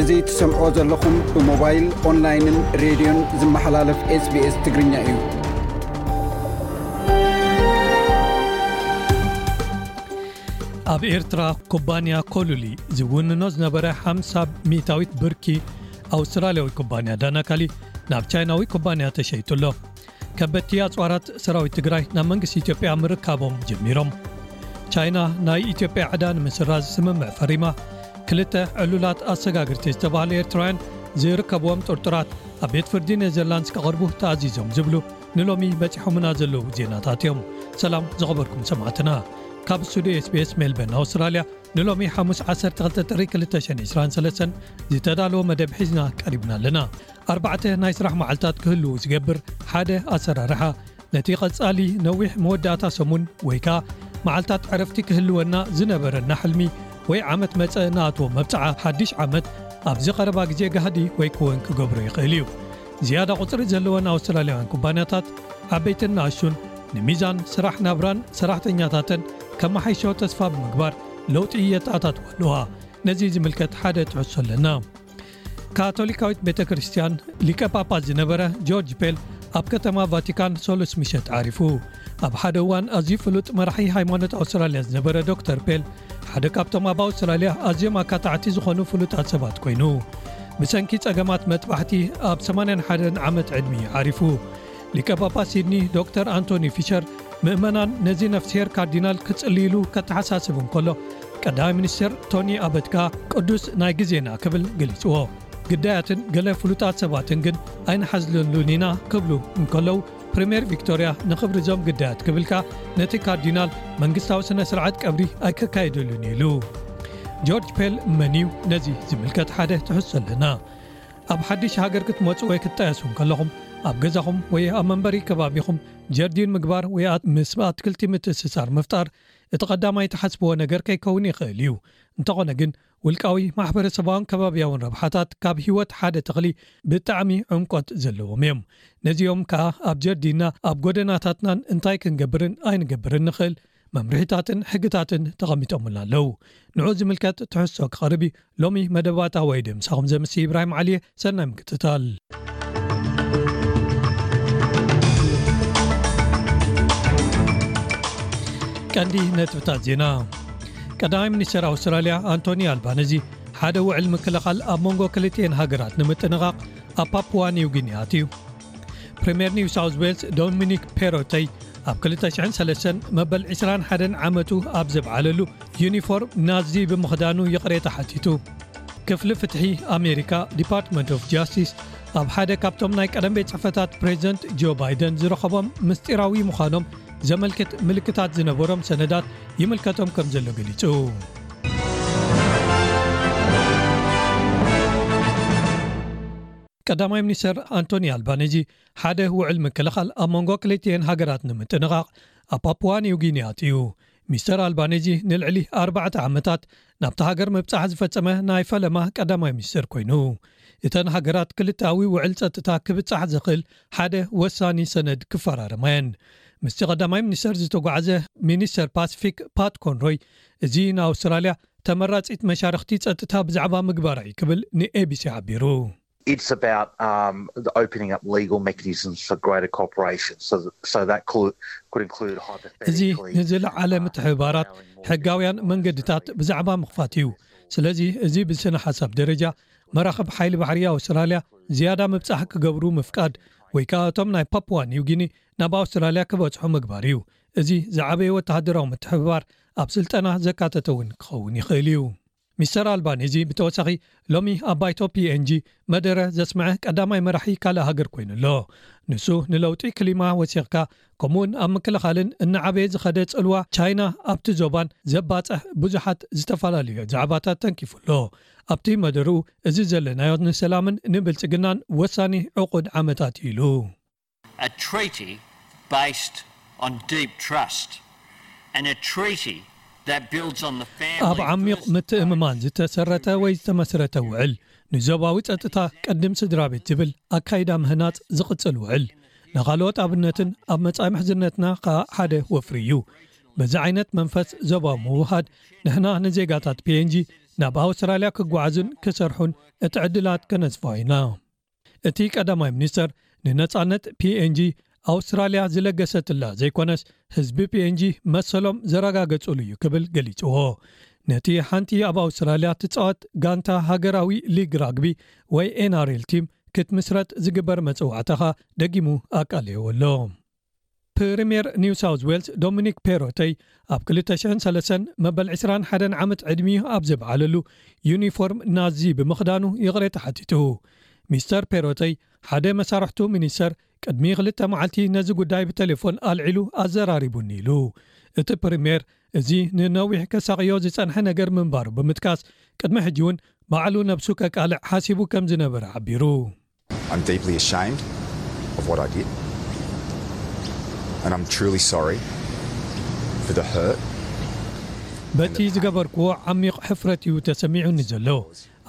እዚ ትሰምዕዎ ዘለኹም ብሞባይል ኦንላይንን ሬድዮን ዝመሓላለፍ ስbስ ትግርኛ እዩ ኣብ ኤርትራ ኩባንያ ኮሉሊ ዝውንኖ ዝነበረ ሓ ሚታዊት ብርኪ ኣውስትራልያዊ ኩባንያ ዳናካሊ ናብ ቻይናዊ ኩባንያ ተሸይጡ ኣሎ ከበቲ ኣፅዋራት ሰራዊት ትግራይ ናብ መንግስቲ ኢትዮጵያ ምርካቦም ጀሚሮም ቻይና ናይ ኢትዮጵያ ዕዳ ንምስራዝ ስምምዕ ፈሪማ ክልተ ዕሉላት ኣሰጋግርቲ ዝተባሃሉ ኤርትራውያን ዝርከብዎም ጥርጡራት ኣብ ቤት ፍርዲ ኔዘርላንድስ ክቐርቡ ተኣዚዞም ዝብሉ ንሎሚ በጺሖምና ዘለዉ ዜናታት እዮም። ሰላም ዝኸበርኩም ሰማዕትና ካብ ስቱድዮ ስbs ሜልበርን ኣውስትራልያ ንሎሚ ሓሙስ 12 ጥሪ 223 ዝተዳለወ መደብ ሒዝና ቀሪብና ኣለና። ኣርባዕተ ናይ ስራሕ መዓልታት ክህልዉ ዝገብር ሓደ ኣሰራርሓ ነቲ ቐጻሊ ነዊሕ መወዳእታ ሰሙን ወይ ከኣ መዓልታት ዕረፍቲ ክህልወና ዝነበረና ሕልሚ ወይ ዓመት መጸ ንኣትዎ መብጽዓ ሓድሽ ዓመት ኣብዚ ቐረባ ግዜ ጋህዲ ወይ ክወን ክገብሮ ይኽእል እዩ። ዝያዳ ቁጽሪ ዘለወን ኣውስትራልያውያን ኩባንያታት ዓበይትን ንኣሽቱን ንሚዛን ስራሕ ናብራን ሰራሕተኛታተን ከመሓይሾ ተስፋ ብምግባር ለውጢ የተኣታትዋ ኣለዋ። ነዚ ዝምልከት ሓደ ትሕዝቶ ኣለና። ካቶሊካዊት ቤተ ክርስትያን ሊቀ ጳጳስ ዝነበረ ጆርጅ ፔል ኣብ ከተማ ቫቲካን ሰሉስ ምሸት ዓሪፉ። ኣብ ሓደ እዋን ኣዝዩ ፍሉጥ መራሒ ሃይማኖት ኣውስትራልያ ዝነበረ ዶክተር ፔል ሓደ ካብቶም ኣብ ኣውስትራልያ ኣዝዮም ኣካታዕቲ ዝኾኑ ፍሉጣት ሰባት ኮይኑ ብሰንኪ ጸገማት መጥባሕቲ ኣብ 81 ዓመት ዕድሚ ዓሪፉ ሊቀጳጳስ ሲድኒ ዶክተር ኣንቶኒ ፊሸር ምእመናን ነዚ ነፍስሄር ካርዲናል ክጽልይሉ ከተሓሳስብ እንከሎ ቀዳማይ ሚኒስትር ቶኒ ኣበትካ ቅዱስ ናይ ግዜና ክብል ገሊጽዎ ግዳያትን ገለ ፍሉጣት ሰባትን ግን ኣይንሓዝለሉን ኢና ክብሉ እንከለዉ ፕሪሜር ቪክቶርያ ንኽብሪ'ዞም ግዳያት ክብልካ ነቲ ካርዲናል መንግስታዊ ስነ ስርዓት ቀብሪ ኣይከካየደሉን እዩ ኢሉ። ጆርጅ ፔል መን እዩ ነዚ ዝምልከት ሓደ ትሕዝቶ ኣለና። ኣብ ሓድሽ ሃገር ክትመጹ ወይ ክትጣየሱ ከለኹም ኣብ ገዛኹም ወይ ኣብ መንበሪ ከባቢኹም ጀርዲን ምግባር ወይ ምስ ኣትክልቲ ምትእስሳር ምፍጣር እቲ ቀዳማይ ትሓስብዎ ነገር ከይከውን ይኽእል እዩ፣ እንተኾነ ግን ውልቃዊ፣ ማሕበረሰባውን ከባብያውን ረብሓታት ካብ ህይወት ሓደ ተኽሊ ብጣዕሚ ዕምቆት ዘለዎም እዮም። ነዚኦም ከኣ ኣብ ጀርዲንና፣ ኣብ ጎደናታትናን እንታይ ክንገብርን ኣይንገብርን ንኽእል መምርሒታትን ሕግታትን ተቐሚጦምልና ኣለዉ። ንዑኡ ዝምልከት ትሕዝቶ ክቐርብ እዩ። ሎሚ መደባታ ወይደ ምሳኹም ዘምስይ ኢብራሂም ዓሊ'የ። ሰናይ ምክትታል። ቀንዲ ነጥብታት ዜና ቀዳማይ ሚኒስተር ኣውስትራልያ ኣንቶኒ ኣልባነዚ ሓደ ውዕል ምክልኻል ኣብ መንጎ ክልትኤን ሃገራት ንምጥንቓቕ ኣብ ፓፕዋ ኒው ጊኒያት እዩ ፕሪምየር ኒው ሳውዝ ዌልስ ዶሚኒክ ፔሮተይ ኣብ 2003 መበል 21 ዓመቱ ኣብ ዘብዓለሉ ዩኒፎርም ናዚ ብምኽዳኑ ይቕሬታ ሓቲቱ ክፍሊ ፍትሒ ኣሜሪካ ዲፓርትመንት ኦፍ ጃስቲስ ኣብ ሓደ ካብቶም ናይ ቀደም ቤት ጽሕፈታት ፕሬዚደንት ጆ ባይደን ዝረኸቦም ምስጢራዊ ምዃኖም ዘመልክት ምልክታት ዝነበሮም ሰነዳት ይምልከቶም ከም ዘሎ ገሊጹ ቀዳማይ ሚኒስተር ኣንቶኒ ኣልባኒዚ ሓደ ውዕል ምክልኻል ኣብ መንጎ ክልቲኤን ሃገራት ንምጥንቓቕ ኣብ ፓፑዋ ኒው ጊኒ ኣትዩ። ሚስተር ኣልባኒዚ ንልዕሊ ኣርባዕተ ዓመታት ናብቲ ሃገር ምብጻሕ ዝፈጸመ ናይ ፈለማ ቀዳማይ ሚኒስተር ኮይኑ እተን ሃገራት ክልተኣዊ ውዕል ጸጥታ ክብጻሕ ዘኽእል ሓደ ወሳኒ ሰነድ ክፈራረማ እየን። ምስቲ ቀዳማይ ሚኒስተር ዝተጓዕዘ ሚኒስተር ፓስፊክ ፓት ኮንሮይ እዚ ንኣውስትራልያ ተመራጺት መሻርኽቲ ጸጥታ ብዛዕባ ምግባራ'ዩ ክብል ንኤቢሲ ሓቢሩ። It's about the opening up legal mechanisms for greater cooperation so that could include hypothetically እዚ ንዝለዓለ ምትሕብባራት ሕጋውያን መንገድታት ብዛዕባ ምኽፋት እዩ። ስለዚ እዚ ብስነ-ሓሳብ ደረጃ መራኽብ ሓይሊ ባሕሪ ኣውስትራልያ ዝያዳ ምብጻሕ ክገብሩ ምፍቃድ ወይ ከኣ እቶም ናይ ፓፕዋ ኒው ጊኒ ናብ ኣውስትራልያ ክበጽሑ ምግባር እዩ። እዚ ዝዓበየ ወተሃደራዊ ምትሕብባር ኣብ ስልጠና ዘካተተ እውን ክኸውን ይኽእል እዩ። ሚስተር ኣልባኔዚ ብተወሳኺ ሎሚ ኣብ ባይቶ ፒኤንጂ መደረ ዘስመዐ ቀዳማይ መራሒ ካልእ ሃገር ኮይኑ ኣሎ። ንሱ ንለውጢ ክሊማ ወሲኽካ ከምኡ'ውን ኣብ ምክልኻልን እናዓበየ ዝኸደ ጽልዋ ቻይና ኣብቲ ዞባን ዘባጽሕ ብዙሓት ዝተፈላለዩ ዛዕባታት ተንኪፉ ኣሎ። ኣብቲ መደርኡ እዚ ዘለናዮ ንሰላምን ንብልጽግናን ወሳኒ ዕቑድ ዓመታት እዩ ኢሉ። A treaty based on deep trust and a treaty that builds on the family ኣብ ዓሚቕ ምትእምማን ዝተሰረተ ወይ ዝተመስረተ ውዕል፣ ንዞባዊ ጸጥታ ቀድም ስድራቤት ዝብል ኣካይዳ ምህናጽ ዝቕጽል ውዕል፣ ንኻልኦት ኣብነትን ኣብ መጻኢ ምሕዝነትና ከኣ ሓደ ወፍሪ እዩ። በዚ ዓይነት መንፈስ ዞባዊ ምውህሃድ ንሕና ንዜጋታት PNG ናብ ኣውስትራልያ ክጓዓዙን ክሰርሑን እቲ ዕድላት ከነስፍሖ ኢና። እቲ ቀዳማይ ሚኒስተር ንነጻነት ፒኤንጂ ኣውስትራልያ ዝለገሰትላ ዘይኮነስ ህዝቢ ፒኤንጂ መሰሎም ዘረጋገጽሉ እዩ ክብል ገሊጽዎ። ነቲ ሓንቲ ኣብ ኣውስትራልያ ትጻወት ጋንታ ሃገራዊ ሊግ ራግቢ ወይ ኤንኣርኤል ቲም ክትምስረት ዝግበር መጽዋዕታ ከኣ ደጊሙ ኣቃልሔዎ ኣሎ። ፕሪምየር ኒው ሳውዝ ዌልስ ዶሚኒክ ፔሮተይ ኣብ ክልተ ሽሕን ሰለሰን መበል ዕስራን ሓደን ዓመት ዕድሚኡ ኣብ ዘብዓለሉ ዩኒፎርም ናዚ ብምኽዳኑ ይቕሬታ ሓቲቱ። ሚስተር ፔሮተይ ሓደ መሳርሕቱ ሚኒስተር ቅድሚ ክልተ መዓልቲ ነዚ ጉዳይ ብተሌፎን ኣልዒሉ ኣዘራሪቡኒ ኢሉ። እቲ ፕሪምየር እዚ ንነዊሕ ከሳቕዮ ዝጸንሐ ነገር ምንባሩ ብምጥቃስ ቅድሚ ሕጂ'ውን ባዕሉ ነብሱ ከቃልዕ ሓሲቡ ከም ዝነበረ ሓቢሩ። I'm deeply ashamed of what I did and I'm truly sorry for the hurt. በቲ ዝገበርክዎ ዓሚቕ ሕፍረት እዩ ተሰሚዑኒ ዘሎ።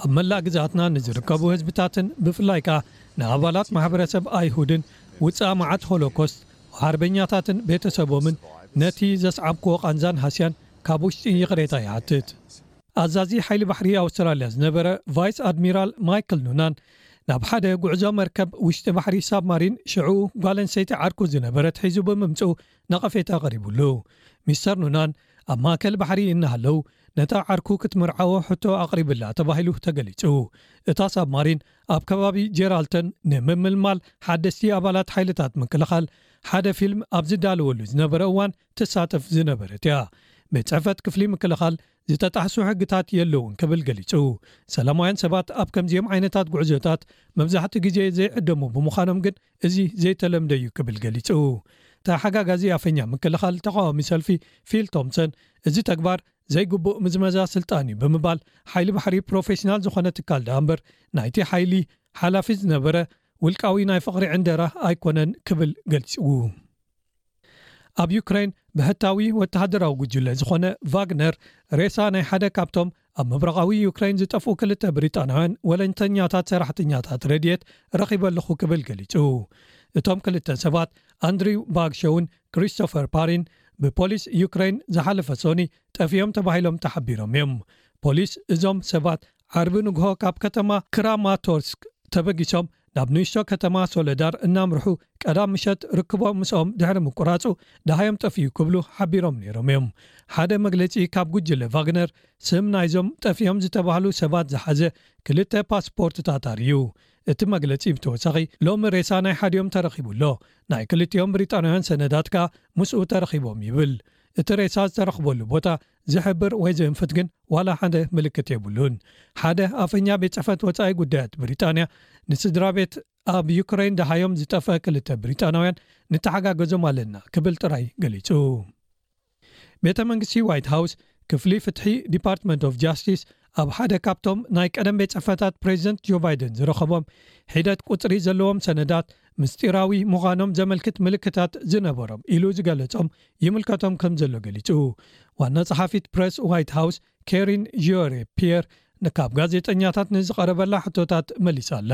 ኣብ መላእ ግዝኣትና ንዝርከቡ ህዝብታትን ብፍላይ ከኣ ንኣባላት ማሕበረሰብ ኣይሁድን ውጽኣ መዓት ሆሎኮስት ሓርበኛታትን ቤተሰቦምን ነቲ ዘስዓብክዎ ቃንዛን ሃስያን ካብ ውሽጢ ይቕሬታ ይሓትት። ኣዛዚ ሓይሊ ባሕሪ ኣውስትራልያ ዝነበረ ቫይስ ኣድሚራል ማይክል ኑናን ናብ ሓደ ጉዕዞ መርከብ ውሽጢ ባሕሪ ሳብማሪን ሽዑ ጓለንሰይቲ ዓርኩ ዝነበረት ሒዙ ብምምፅኡ ነቐፌታ ቐሪቡሉ። ሚስተር ኑናን ኣብ ማእከል ባሕሪ እናሃለው ነታ ዓርኩ ክትምርዓዎ ሕቶ ኣቕሪብላ ተባሂሉ ተገሊፁ። እታ ሳብማሪን ኣብ ከባቢ ጀራልተን ንምምልማል ሓደስቲ ኣባላት ሓይልታት ምክልኻል ሓደ ፊልም ኣብ ዝዳለወሉ ዝነበረ እዋን፣ ትሳተፍ ዝነበረት እያ። ቤት ጽሕፈት ክፍሊ ምክልኻል፣ ዝተጣሕሱ ሕግታት የለዉን ክብል ገሊጹ። ሰላማውያን ሰባት ኣብ ከምዚኦም ዓይነታት ጉዕዞታት መብዛሕትኡ ግዜ ዘይዕደሙ ብምዃኖም ግን እዚ ዘይተለምደ እዩ ክብል ገሊጹ። ተሓጋጋዚ ኣፈኛ ምክልኻል ተቓዋሚ ሰልፊ ፊል ቶምሰን እዚ ተግባር ዘይግቡእ ምዝመዛ ስልጣን እዩ ብምባል ሓይሊ ባሕሪ ፕሮፌሽናል ዝኾነ ትካል ደኣ እምበር ናይቲ ሓይሊ ሓላፊ ዝነበረ ውልቃዊ ናይ ፍቕሪ ዕንደራ ኣይኮነን ክብል ገሊጹ። ኣብ ዩክረይን ብሕታዊ ወተሃደራዊ ጕጅለ ዝዀነ ቫግነር፣ ሬሳ ናይ ሓደ ካብቶም ኣብ ምብራቓዊ ዩክረይን ዝጠፍኡ ክልተ ብሪጣንያውያን ወለንተኛታት ሰራሕተኛታት ረድኤት ረኺበ ኣለኹ ክብል ገሊጹ። እቶም ክልተ ሰባት ኣንድሪው ባግሾውን ክሪስቶፈር ፓሪን ብፖሊስ ዩክረይን ዝሓለፈ ሶኒ ጠፊኦም ተባሂሎም ተሓቢሮም እዮም። ፖሊስ እዞም ሰባት ዓርቢ ንግሆ ካብ ከተማ ክራማቶርስክ ተበጊሶም ናብ ንእሽቶ ከተማ ሶለዳር እናምርሑ ቀዳም ምሸት ርክቦም ምስኦም ድሕሪ ምቁራጹ ደሃዮም ጠፊኡ ክብሉ ሓቢሮም ነይሮም እዮም። ሓደ መግለጺ ካብ ጉጅለ ቫግነር ስም ናይዞም ጠፊኦም ዝተባህሉ ሰባት ዝሓዘ ክልተ ፓስፖርትታት ኣርእዩ። እቲ መግለጺ ብተወሳኺ ሎሚ ሬሳ ናይ ሓዲኦም ተረኺቡ ኣሎ፣ ናይ ክልቲኦም ብሪጣንያውያን ሰነዳት ከኣ ምስኡ ተረኺቦም ይብል። እቲ ሬሳ ዝተረኽበሉ ቦታ ዝሕብር ወይ ዝእንፍት ግን ዋላ ሓደ ምልክት የብሉን። ሓደ ኣፈኛ ቤት ጽሕፈት ወጻኢ ጉዳያት ብሪጣንያ ንስድራቤት ኣብ ዩክረይን ደሃዮም ዝጠፍአ ክልተ ብሪጣናውያን ንተሓጋገዞም ኣለና ክብል ጥራይ ገሊጹ። ቤተ መንግስቲ ዋይት ሃውስ ክፍሊ ፍትሒ ዲፓርትመንት ኦቭ ጃስቲስ ኣብ ሓደ ካብቶም ናይ ቀደም ቤት ጽሕፈታት ፕሬዚደንት ጆ ባይደን ዝረኸቦም ሒደት ቁጽሪ ዘለዎም ሰነዳት ምስጢራዊ ምዃኖም ዘመልክት ምልክታት ዝነበሮም ኢሉ ዝገለጾም ይምልከቶም ከም ዘሎ ገሊጹ። ዋና ጸሓፊት ፕረስ ዋይት ሃውስ ኬሪን ዢዮሬ ፒየር ንካብ ጋዜጠኛታት ንዝቐረበላ ሕቶታት መሊሳ ኣላ።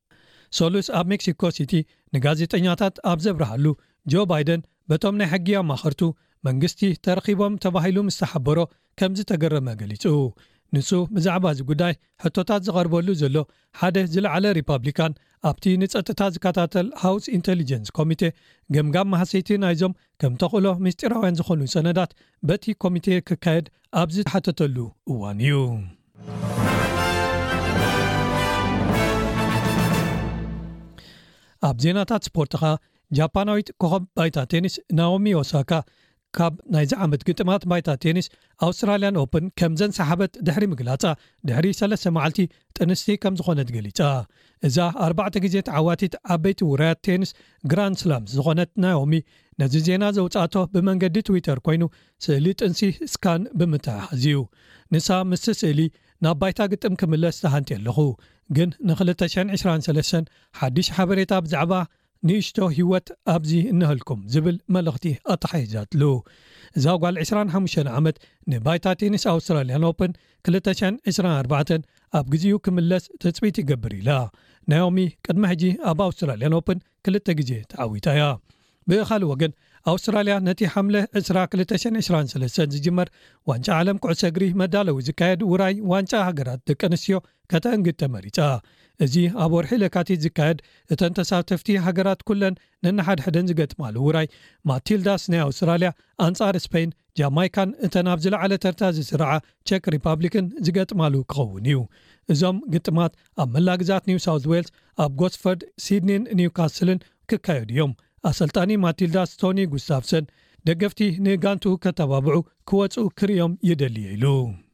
ሰሉስ ኣብ ሜክሲኮ ሲቲ ንጋዜጠኛታት ኣብ ዘብርሃሉ፣ ጆ ባይደን በቶም ናይ ሕጊ ኣማኸርቱ መንግስቲ ተረኺቦም ተባሂሉ ምስ ተሓበሮ ከምዝተገረመ ገሊጹ። ንሱ ብዛዕባ እዚ ጉዳይ ሕቶታት ዝቐርበሉ ዘሎ ሓደ ዝለዓለ ሪፓብሊካን ኣብቲ ንጸጥታ ዝከታተል ሃውስ ኢንተሊጀንስ ኮሚቴ ገምጋም ማህሰይቲ ናይዞም ከም ተኽእሎ ምስጢራውያን ዝኾኑ ሰነዳት በቲ ኮሚቴ ክካየድ ኣብ ዝተሓተተሉ እዋን እዩ። ኣብ ዜናታት ስፖርት ኸኣ ጃፓናዊት ኮኸብ ባይታ ቴኒስ ናኦሚ ኦሳካ ካብ ናይዚ ዓመት ግጥማት ባይታ ቴኒስ ኣውስትራልያን ኦፕን ከምዘንሰሓበት ድሕሪ ምግላጻ ድሕሪ ሰለስተ መዓልቲ ጥንስቲ ከምዝኾነት ገሊጻ። እዛ ኣርባዕተ ግዜ ተዓዋቲት ዓበይቲ ውራያት ቴንስ ግራንድ ስላምስ ዝኾነት ናኦሚ ነዚ ዜና ዘውጽኣቶ ብመንገዲ ትዊተር ኮይኑ ስእሊ ጥንሲ ስካን ብምትሕሓዝ እዩ። ንሳ ምስቲ ስእሊ ናብ ባይታ ግጥም ክምለስ ተሃንጥየ ኣለኹ፣ ግን ን2023 ሓድሽ ሓበሬታ ብዛዕባ ንእሽቶ ህይወት ኣብዚ እነሀልኩም ዝብል መልእኽቲ ኣተሓሒዛትሉ። እዛ ጓል ዕስራን ሓሙሽተን ዓመት ንባይታ ቴኒስ ኣውስትራልያን ኦፕን ክልተ ሽሕን ዕስራን ኣርባዕተን ኣብ ግዜኡ ክምለስ ትጽቢት ይገብር ኢላ። ናኦሚ ቅድሚ ሕጂ ኣብ ኣውስትራልያን ኦፕን ክልተ ግዜ ተዓዊታ እያ። ብኻልእ ወገን ኣውስትራልያ ነቲ ሓምለ ዕስራ ክልተ ሽሕን ዕስራን ሰለስተን ዝጅመር ዋንጫ ዓለም ኩዕሶ እግሪ መዳለዊ ዝካየድ ውራይ ዋንጫ ሃገራት ደቂ ኣንስትዮ ከተእንግድ ተመሪጻ። እዚ ኣብ ወርሒ ለካቲት ዝካየድ እተን ተሳተፍቲ ሃገራት ኩለን ነንሓድሕደን ዝገጥማሉ ውራይ ማቲልዳስ ናይ ኣውስትራልያ ኣንጻር ስፐይን፣ ጃማይካን እተን ኣብ ዝለዓለ ተርታ ዝስርዓ ቸክ ሪፓብሊክን ዝገጥማሉ ክኸውን እዩ። እዞም ግጥማት ኣብ መላእ ግዝኣት ኒው ሳውዝ ዌልስ ኣብ ጎስፈርድ፣ ሲድኒን ኒውካስልን ክካየዱ እዮም። ኣሰልጣኒ ማቲልዳስ ቶኒ ጉስታቭሰን ደገፍቲ ንጋንትኡ ከተባብዑ ክወጽኡ ክርእዮም ይደሊ'የ ኢሉ።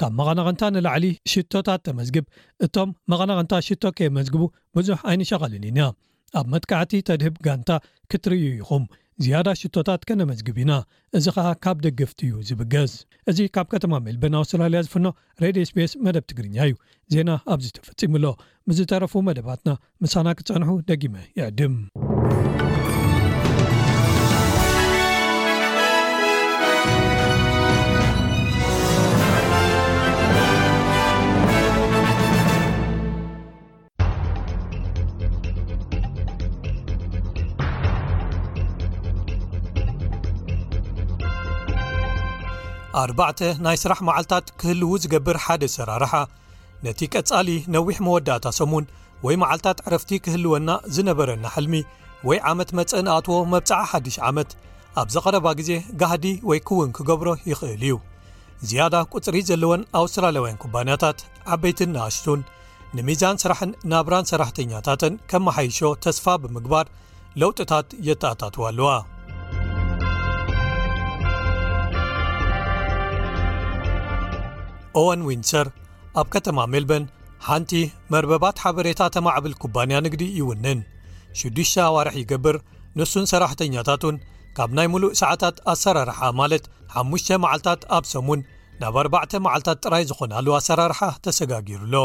ካብ መቐናቕንታ ንላዕሊ ሽቶታት ተመዝግብ፣ እቶም መቐናቕንታ ሽቶ ከየመዝግቡ ብዙሕ ኣይንሻቐልን ኢና። ኣብ መጥቃዕቲ ተድህብ ጋንታ ክትርእዩ ኢኹም፣ ዝያዳ ሽቶታት ከነመዝግብ ኢና፣ እዚ ኸኣ ካብ ደገፍቲ'ዩ ዝብገስ። እዚ ካብ ከተማ ሜልበርን ኣውስትራልያ ዝፍኖ ሬድዮ ኤስቢኤስ መደብ ትግርኛ'ዩ። ዜና ኣብዚ ተፈጺሙ'ሎ። ምስ ዝተረፉ መደባትና ምሳና ክትፀንሑ ደጊመ ይዕድም። ኣርባዕተ ናይ ስራሕ መዓልታት ክህልው ዝገብር ሓደ ሰራርሓ ነቲ ቀጻሊ ነዊሕ መወዳእታ ሰሙን ወይ መዓልታት ዕረፍቲ ክህልወና ዝነበረና ሕልሚ ወይ ዓመት መጸ ንኣትዎ መብጽዓ ሓድሽ ዓመት ኣብ ዘቐረባ ግዜ ጋህዲ ወይ ክውን ክገብሮ ይኽእል እዩ ዝያዳ ቊጽሪ ዘለወን ኣውስትራልያውያን ኩባንያታት ዓበይትን ንኣሽቱን ንሚዛን ስራሕን ናብራን ሰራሕተኛታተን ከመሓይሾ ተስፋ ብምግባር ለውጥታት የተኣታትዋ ኣለዋ ኦወን ዊንሰር ኣብ ከተማ ሜልበን ሓንቲ መርበባት ሓበሬታ ተማዕብል ኩባንያ ንግዲ ይውንን 6ዱሽ ኣዋርሕ ይገብር ንሱን ሰራሕተኛታቱን ካብ ናይ ምሉእ ሰዓታት ኣሰራርሓ ማለት ሓሙሽ መዓልታት ኣብ ሰሙን ናብ ኣርባዕተ መዓልታት ጥራይ ዝዀናሉ ኣሰራርሓ ተሰጋጊሩ ኣሎ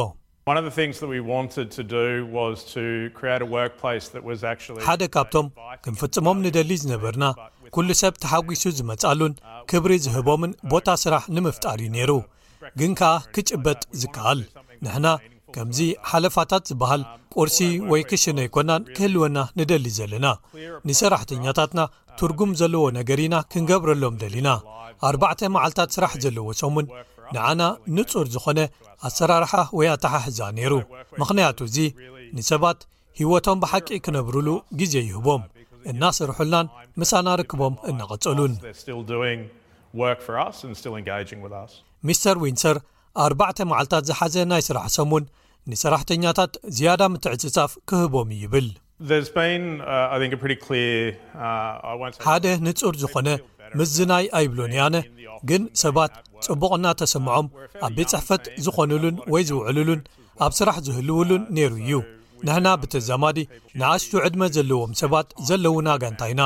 One of the things that we wanted to do was to create a workplace that was actually. ሓደ ካብቶም ክንፍጽሞም ንደሊ ዝነበርና ኩሉ ሰብ ተሓጒሱ ዝመጻሉን ክብሪ ዝህቦምን ቦታ ስራሕ ንምፍጣር እዩ ነይሩ ግን ከኣ ክጭበጥ ዝከኣል ንሕና ከምዚ ሓለፋታት ዝበሃል ቁርሲ ወይ ክሽነ ኣይኮናን ክህልወና ንደሊ ዘለና ንሰራሕተኛታትና ትርጉም ዘለዎ ነገር ኢና ክንገብረሎም ደሊና ኣርባዕተ መዓልትታት ስራሕ ዘለዎ ሰሙን ንዓና ንጹር ዝኾነ ኣሰራርሓ ወይ ኣተሓሕዛ ነይሩ፣ ምኽንያቱ እዚ ንሰባት ህይወቶም ብሓቂ ክነብሩሉ ግዜ ይህቦም፣ እናሰርሑልናን ምሳና ርክቦም እናቐጸሉን። ሚስተር ዊንሰር ኣርባዕተ መዓልታት ዝሓዘ ናይ ስራሕ ሰሙን ንሰራሕተኛታት ዝያዳ ምትዕጽጻፍ ክህቦም እዩ ይብል። ሓደ ንጹር ዝኾነ ምዝናይ ኣይብሉን ያነ ግን ሰባት ጽቡቕ እናተሰምዖም ኣብ ቤት ጽሕፈት ዝኾኑሉን ወይ ዝውዕሉሉን ኣብ ስራሕ ዝህልውሉን ነይሩ እዩ ንሕና ብተዛማዲ ንኣሽቱ ዕድመ ዘለዎም ሰባት ዘለውና ጋንታ ኢና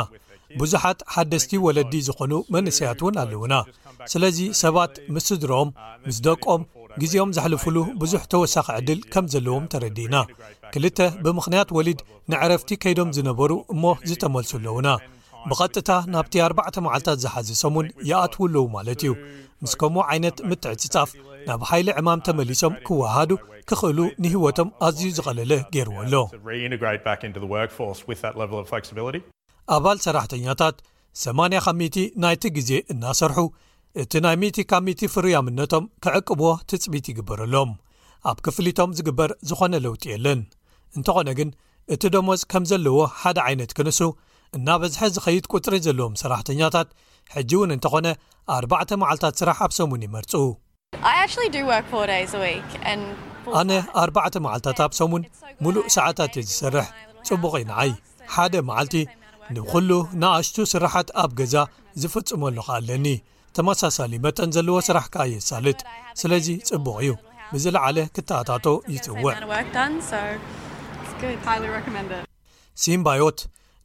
ብዙሓት ሓደስቲ ወለዲ ዝኾኑ መንእሰያት እውን ኣለዉና ስለዚ ሰባት ምስ ስድሮኦም ምስ ደቆም ግዜኦም ዘሕልፍሉ ብዙሕ ተወሳኺ ዕድል ከም ዘለዎም ተረዲእና ክልተ ብምኽንያት ወሊድ ንዕረፍቲ ከይዶም ዝነበሩ እሞ ዝተመልሱ ኣለዉና ብቐጥታ ናብቲ ኣርባዕተ መዓልታት ዝሓዘ ሰሙን ይኣትዉ ኣለዉ ማለት እዩ ምስ ከምኡ ዓይነት ምትዕፅፃፍ ናብ ሓይሊ ዕማም ተመሊሶም ክወሃዱ ክኽእሉ ንህወቶም ኣዝዩ ዝቐለለ ገይርዎ ኣሎ ኣባል ሰራሕተኛታት ሰማንያ ካብ ሚእቲ ናይቲ ግዜ እናሰርሑ እቲ ናይ ሚእቲ ካብ ሚእቲ ፍሩያምነቶም ክዕቅብዎ ትጽቢት ይግበረሎም ኣብ ክፍሊቶም ዝግበር ዝኾነ ለውጢ የለን እንተኾነ ግን እቲ ደሞዝ ከም ዘለዎ ሓደ ዓይነት ክንሱ እናበዝሐ ዝኸይድ ቁጽሪ ዘለዎም ሰራሕተኛታት ሕጂ እውን እንተኾነ ኣርባዕተ መዓልታት ስራሕ ኣብ ሰሙን ይመርጹ ኣነ ኣርባዕተ መዓልታት ኣብ ሰሙን ምሉእ ሰዓታት እየ ዝሰርሕ፣ ጽቡቕ እዩ ንዓይ። ሓደ መዓልቲ ንዅሉ ንኣሽቱ ስርሓት ኣብ ገዛ ዝፍጽመሉ ኸኣ ኣለኒ፣ ተመሳሳሊ መጠን ዘለዎ ስራሕ ከኣ የሳልጥ። ስለዚ ጽቡቕ እዩ፣ ብዝለዓለ ክተኣታቶ ይጽውዕ። ሲምባዮት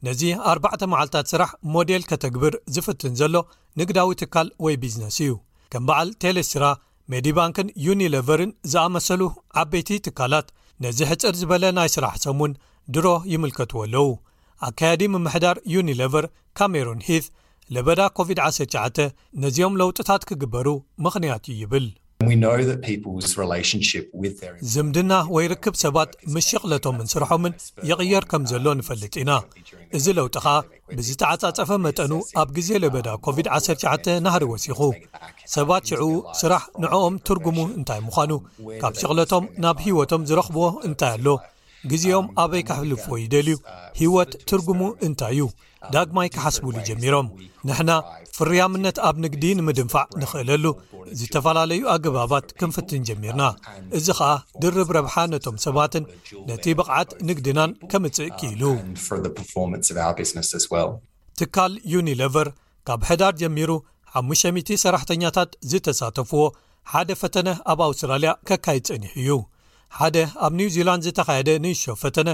ነዚ ኣርባዕተ መዓልታት ስራሕ ሞዴል ከተግብር ዝፍትን ዘሎ ንግዳዊ ትካል ወይ ቢዝነስ እዩ። ከም በዓል ቴሌስራ ሜዲባንክን ዩኒለቨርን ዝኣመሰሉ ዓበይቲ ትካላት ነዚ ሕፅር ዝበለ ናይ ስራሕ ሰሙን ድሮ ይምልከትዎ ኣለዉ ኣካያዲ ምምሕዳር ዩኒለቨር ካሜሮን ሂት ለበዳ ኮቪድ-19 ነዚኦም ለውጥታት ክግበሩ ምኽንያት እዩ ይብል ዝምድና ወይ ርክብ ሰባት ምስ ሸቕለቶምን ስርሖምን ይቕየር ከም ዘሎ ንፈልጥ ኢና እዚ ለውጢ ኸኣ ብዝተዓጻጸፈ መጠኑ ኣብ ግዜ ለበዳ ኮቪድ-19 ናህሪ ወሲኹ። ሰባት ሽዑ ስራሕ ንዕኦም ትርጉሙ እንታይ ምዃኑ፣ ካብ ሽቕለቶም ናብ ህይወቶም ዝረኽብዎ እንታይ ኣሎ፣ ግዜኦም ኣበይ ከሕልፍዎ ይደልዩ፣ ህይወት ትርጉሙ እንታይ እዩ፣ ዳግማይ ክሓስብሉ ጀሚሮም። ንሕና ፍርያምነት ኣብ ንግዲ ንምድንፋዕ ንኽእለሉ ዝተፈላለዩ ኣገባባት ክንፍትን ጀሚርና፣ እዚ ኸኣ ድርብ ረብሓ ነቶም ሰባትን ነቲ ብቕዓት ንግድናን ከምጽእ ክኢሉ። ትካል ዩኒለቨር ካብ ሕዳር ጀሚሩ 500 ሰራሕተኛታት ዝተሳተፍዎ ሓደ ፈተነ ኣብ ኣውስትራልያ ከካይድ ጸኒሑ እዩ ሓደ ኣብ ኒውዚላንድ ዝተኻየደ ንሾ ፈተነ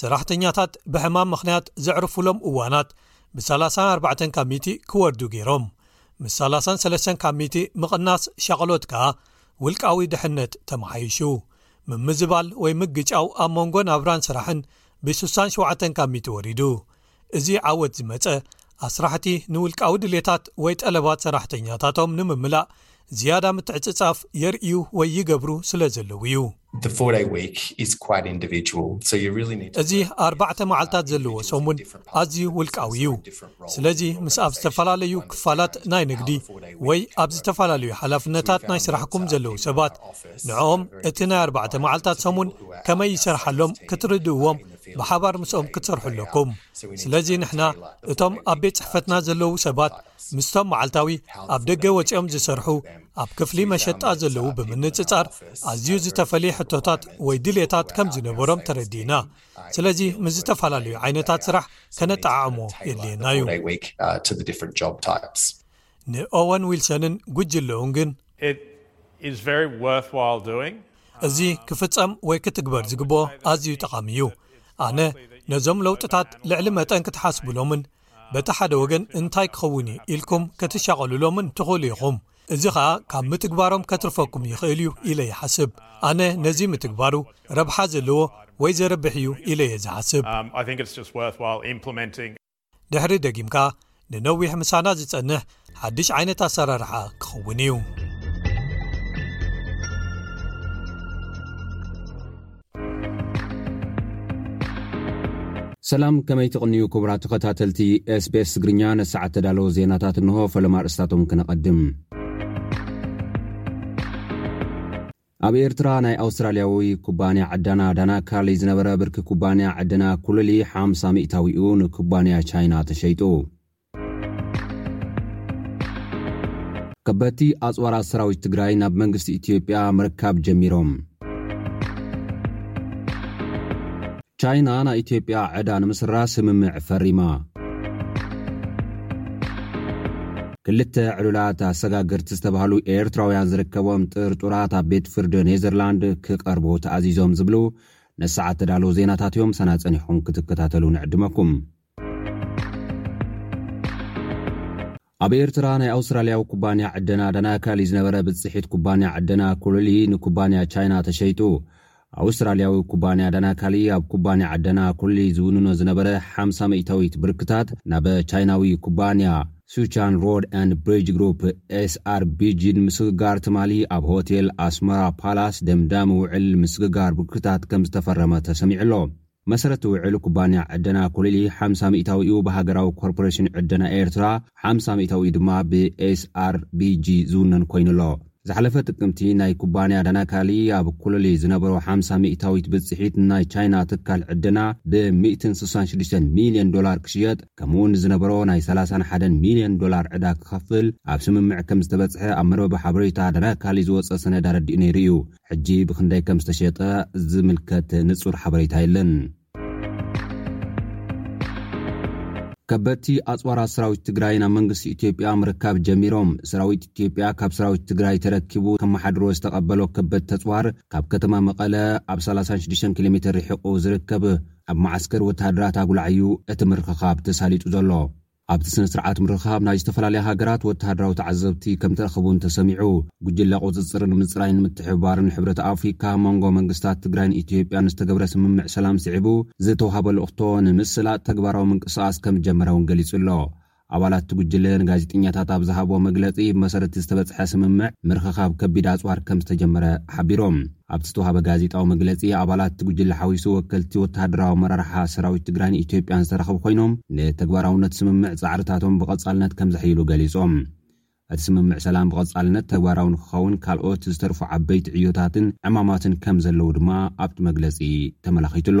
ሰራሕተኛታት ብሕማም ምኽንያት ዘዕርፍሎም እዋናት ብ34 ካብ ሚቲ ክወርዱ ገይሮም ምስ 33 ካብ ሚቲ ምቕናስ ሻቕሎት ከኣ ውልቃዊ ድሕነት ተመሓይሹ። ምምዝባል ወይ ምግጫው ኣብ መንጎ ናብራን ስራሕን ብስሳን ሸውዓተን ካብ ሚእቲ ወሪዱ። እዚ ዓወት ዝመጸ፣ ኣስራሕቲ ንውልቃዊ ድሌታት ወይ ጠለባት ሰራሕተኛታቶም ንምምላእ ዝያዳ ምትዕጽጻፍ የርእዩ ወይ ይገብሩ ስለዘለዉ'ዩ። እዚ ኣርባዕተ መዓልታት ዘለዎ ሰሙን ኣዝዩ ውልቃዊ እዩ፣ ስለዚ ምስ ኣብ ዝተፈላለዩ ክፋላት ናይ ንግዲ ወይ ኣብ ዝተፈላለዩ ሓላፍነታት ናይ ስራሕኩም ዘለዉ ሰባት ንዕኦም እቲ ናይ ኣርባዕተ መዓልታት ሰሙን ከመይ ይሰርሓሎም ክትርድእዎም ብሓባር ምስኦም ክትሰርሑ ኣለኩም። ስለዚ ንሕና እቶም ኣብ ቤት ጽሕፈትና ዘለዉ ሰባት ምስቶም መዓልታዊ ኣብ ደገ ወጺኦም ዝሰርሑ ኣብ ክፍሊ መሸጣ ዘለዉ ብምንጽጻር ኣዝዩ ዝተፈለየ ሕቶታት ወይ ድልታት ከም ዝነበሮም ተረዲእና ስለዚ ምስ ዝተፈላለዩ ዓይነታት ስራሕ ከነጠዓዕሞ የድልየና እዩ ንኦወን ዊልሰንን ጉጅለኡን ግን እዚ ክፍጸም ወይ ክትግበር ዝግብኦ ኣዝዩ ጠቓሚ እዩ ኣነ ነዞም ለውጥታት ልዕሊ መጠን ክትሓስብሎምን በቲ ሓደ ወገን እንታይ ክኸውን እዩ ኢልኩም ከትሻቐሉሎምን ትኽእሉ ኢኹም፣ እዚ ኸኣ ካብ ምትግባሮም ከትርፈኩም ይኽእል እዩ ኢለ ይሓስብ። ኣነ ነዚ ምትግባሩ ረብሓ ዘለዎ ወይ ዘርብሕ እዩ ኢለ እየ ዝሓስብ። ድሕሪ ደጊምካ ንነዊሕ ምሳና ዝጸንሕ ሓድሽ ዓይነት ኣሰራርሓ ክኸውን እዩ ሰላም ከመይ ትቕንዩ ክቡራ ተኸታተልቲ ስቤስ ትግርኛ ነሰዓት ተዳለዎ ዜናታት እንሆ ፈለማ ርእስታቶም ክነቐድም ኣብ ኤርትራ ናይ ኣውስትራልያዊ ኩባንያ ዕዳና ዳና ካሊ ዝነበረ ብርኪ ኩባንያ ዕደና ኩልሊ ሓ ሚታዊኡ ንኩባንያ ቻይና ተሸይጡ ከበድቲ ኣፅዋራት ሰራዊት ትግራይ ናብ መንግስቲ ኢትዮጵያ ምርካብ ጀሚሮም። ቻይና ናይ ኢትዮጵያ ዕዳ ንምስራ ስምምዕ ፈሪማ። ክልተ ዕሉላት ኣሰጋገርቲ ዝተባህሉ ኤርትራውያን ዝርከቦም ጥርጡራት ኣብ ቤት ፍርዲ ኔዘርላንድ ክቐርቡ ተኣዚዞም ዝብሉ ነሰዓት ተዳለዉ ዜናታት እዮም። ሰና ጸኒሕኹም ክትከታተሉ ንዕድመኩም። ኣብ ኤርትራ ናይ ኣውስትራልያዊ ኩባንያ ዕደና ዳናካሊ ዝነበረ ብጽሒት ኩባንያ ዕደና ኮሎሊ ንኩባንያ ቻይና ተሸይጡ። ኣውስትራልያዊ ኩባንያ ዳናካሊ ኣብ ኩባንያ ዕደና ኮሎሊ ዝውንኖ ዝነበረ ሓምሳ ሚእታዊት ብርክታት ናብ ቻይናዊ ኩባንያ ሱቻን ሮድ ኣንድ ብሪጅ ግሩፕ፣ SRBG፣ ንምስግጋር ትማሊ ኣብ ሆቴል ኣስመራ ፓላስ ደምዳሚ ውዕል ምስግጋር ብርክታት ከምዝተፈረመ ተሰሚዑ ኣሎ። መሰረት ውዕል ኩባንያ ዕደና ኮሊሊ ሓምሳ ሚእታዊኡ ብሃገራዊ ኮርፖሬሽን ዕደና ኤርትራ ሓምሳ ሚእታዊኡ ድማ ብኤስኣርቢጂ ዝውነን ኮይኑ ኣሎ። ዝሓለፈ ጥቅምቲ ናይ ኩባንያ ዳናካሊ ኣብ ኮለሊ ዝነበሮ ሓምሳ ሚእታዊት ብጽሒት ናይ ቻይና ትካል ዕደና ብ ሚእትን ስሳን ሽዱሽተን ሚልዮን ዶላር ክሽየጥ ከምኡውን ንዝነበሮ ናይ ሰላሳን ሓደን ሚልዮን ዶላር ዕዳ ክኸፍል ኣብ ስምምዕ ከምዝተበጽሐ ኣብ መርበብ ሓበሬታ ዳናካሊ ዝወጸ ሰነድ ኣረዲኡ ነይሩ እዩ። ሕጂ ብኽንደይ ከም ዝተሸጠ ዝምልከት ንጹር ሓበሬታ የለን። ከበድቲ ኣፅዋራት ሰራዊት ትግራይ ናብ መንግስቲ ኢትዮጵያ ምርካብ ጀሚሮም። ሰራዊት ኢትዮጵያ ካብ ሰራዊት ትግራይ ተረኪቡ ከመሓድሮ ዝተቐበሎ ከበድ ተፅዋር ካብ ከተማ መቐለ ኣብ 36 ኪሎ ሜትር ርሒቑ ዝርከብ ኣብ መዓስከር ወተሃደራት ኣጉላዕ እዩ እቲ ምርኽኻብ ተሳሊጡ ዘሎ። ኣብቲ ስነ-ስርዓት ምርኻብ ናይ ዝተፈላለያ ሃገራት ወተሃደራዊ ተዓዘብቲ ከምተረኸቡን ተሰሚዑ። ጉጅለ ቁፅፅርን ምፅራይን ምትሕብባርን ሕብረት ኣፍሪካ መንጎ መንግስታት ትግራይን ኢትዮጵያን ዝተገብረ ስምምዕ ሰላም ስዒቡ ዝተውሃቦ ልእኽቶ ንምስላጥ ተግባራዊ ምንቅስቓስ ከምዝጀመረ እውን ገሊፁ ኣሎ። ኣባላት እቲ ጉጅለ ንጋዜጠኛታት ኣብ ዝሃብዎ መግለፂ ብመሰረት እቲ ዝተበፅሐ ስምምዕ ምርኽኻብ ከቢድ ኣፅዋር ከምዝተጀመረ ሓቢሮም። ኣብቲ ዝተውሃበ ጋዜጣዊ መግለፂ፣ ኣባላት እቲ ጉጅለ ሓዊሱ ወከልቲ ወተሃደራዊ ኣመራርሓ ሰራዊት ትግራይን ኢትዮጵያን ዝተረኸቡ ኮይኖም፣ ንተግባራውነት ስምምዕ ፃዕርታቶም ብቐፃልነት ከምዘሕይሉ ገሊፆም። እቲ ስምምዕ ሰላም ብቐፃልነት ተግባራዊ ንክኸውን ካልኦት ዝተርፉ ዓበይቲ ዕዮታትን ዕማማትን ከምዘለዉ ድማ ኣብቲ መግለፂ ተመላኺቱ'ሎ።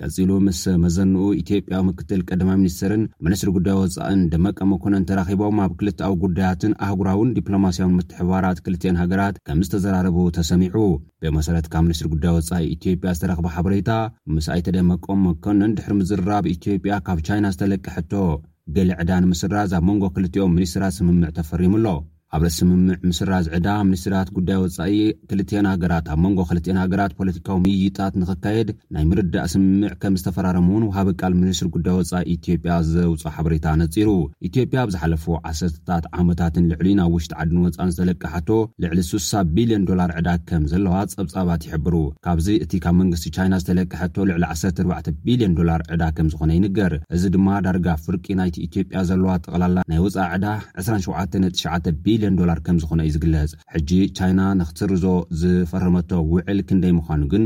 ቀጺሉ ምስ መዘንኡ ኢትዮጵያዊ ምክትል ቀዳማይ ሚኒስትርን ሚኒስትሪ ጉዳይ ወጻእን ደመቀ መኮነን ተራኺቦም ኣብ ክልተኣዊ ጉዳያትን ኣህጉራውን ዲፕሎማስያውን ምትሕብባራት ክልቲኤን ሃገራት ከምዝተዘራረቡ ተሰሚዑ። ብመሰረት ካብ ሚኒስትሪ ጉዳይ ወጻኢ ኢትዮጵያ ዝተረኽበ ሓበሬታ፣ ምስ ኣይተ ደመቀ መኮነን ድሕሪ ምዝርራብ ኢትዮጵያ ካብ ቻይና ዝተለቀሐቶ ገለ ዕዳ ንምስራዝ ኣብ መንጎ ክልቲኦም ሚኒስትራት ስምምዕ ተፈሪሙ ኣሎ። ኣብ ስምምዕ ምስራዝ ዕዳ ሚኒስትራት ጉዳይ ወፃኢ ክልቲኤን ሃገራት ኣብ መንጎ ክልቲኤን ሃገራት ፖለቲካዊ ምይይጣት ንክካየድ ናይ ምርዳእ ስምምዕ ከም ዝተፈራረሙ እውን ውሃቢ ቃል ሚኒስትሪ ጉዳይ ወፃኢ ኢትዮጵያ ዘውፅኦ ሓበሬታ ነፂሩ። ኢትዮጵያ ኣብ ዝሓለፉ ዓሰርተታት ዓመታትን ልዕሊኡን ኣብ ውሽጢ ዓድን ወፃእን ዝተለቀሓቶ ልዕሊ ስሳ ቢልዮን ዶላር ዕዳ ከም ዘለዋ ፀብፃባት ይሕብሩ። ካብዚ እቲ ካብ መንግስቲ ቻይና ዝተለቀሐቶ ልዕሊ ዓሰርተ ኣርባዕተ ቢልዮን ዶላር ዕዳ ከም ዝኾነ ይንገር። እዚ ድማ ዳርጋ ፍርቂ ናይቲ ኢትዮጵያ ዘለዋ ጠቕላላ ናይ ወፃኢ ዕዳ ዕስራን ሸውዓተን ነጥቢ ትሽዓተ ቢልዮን ዶላር ከም ዝኾነ'ዩ ዝግለጽ። ሕጂ ቻይና ንኽትስርዞ ዝፈረመቶ ውዕል ክንደይ ምዃኑ ግን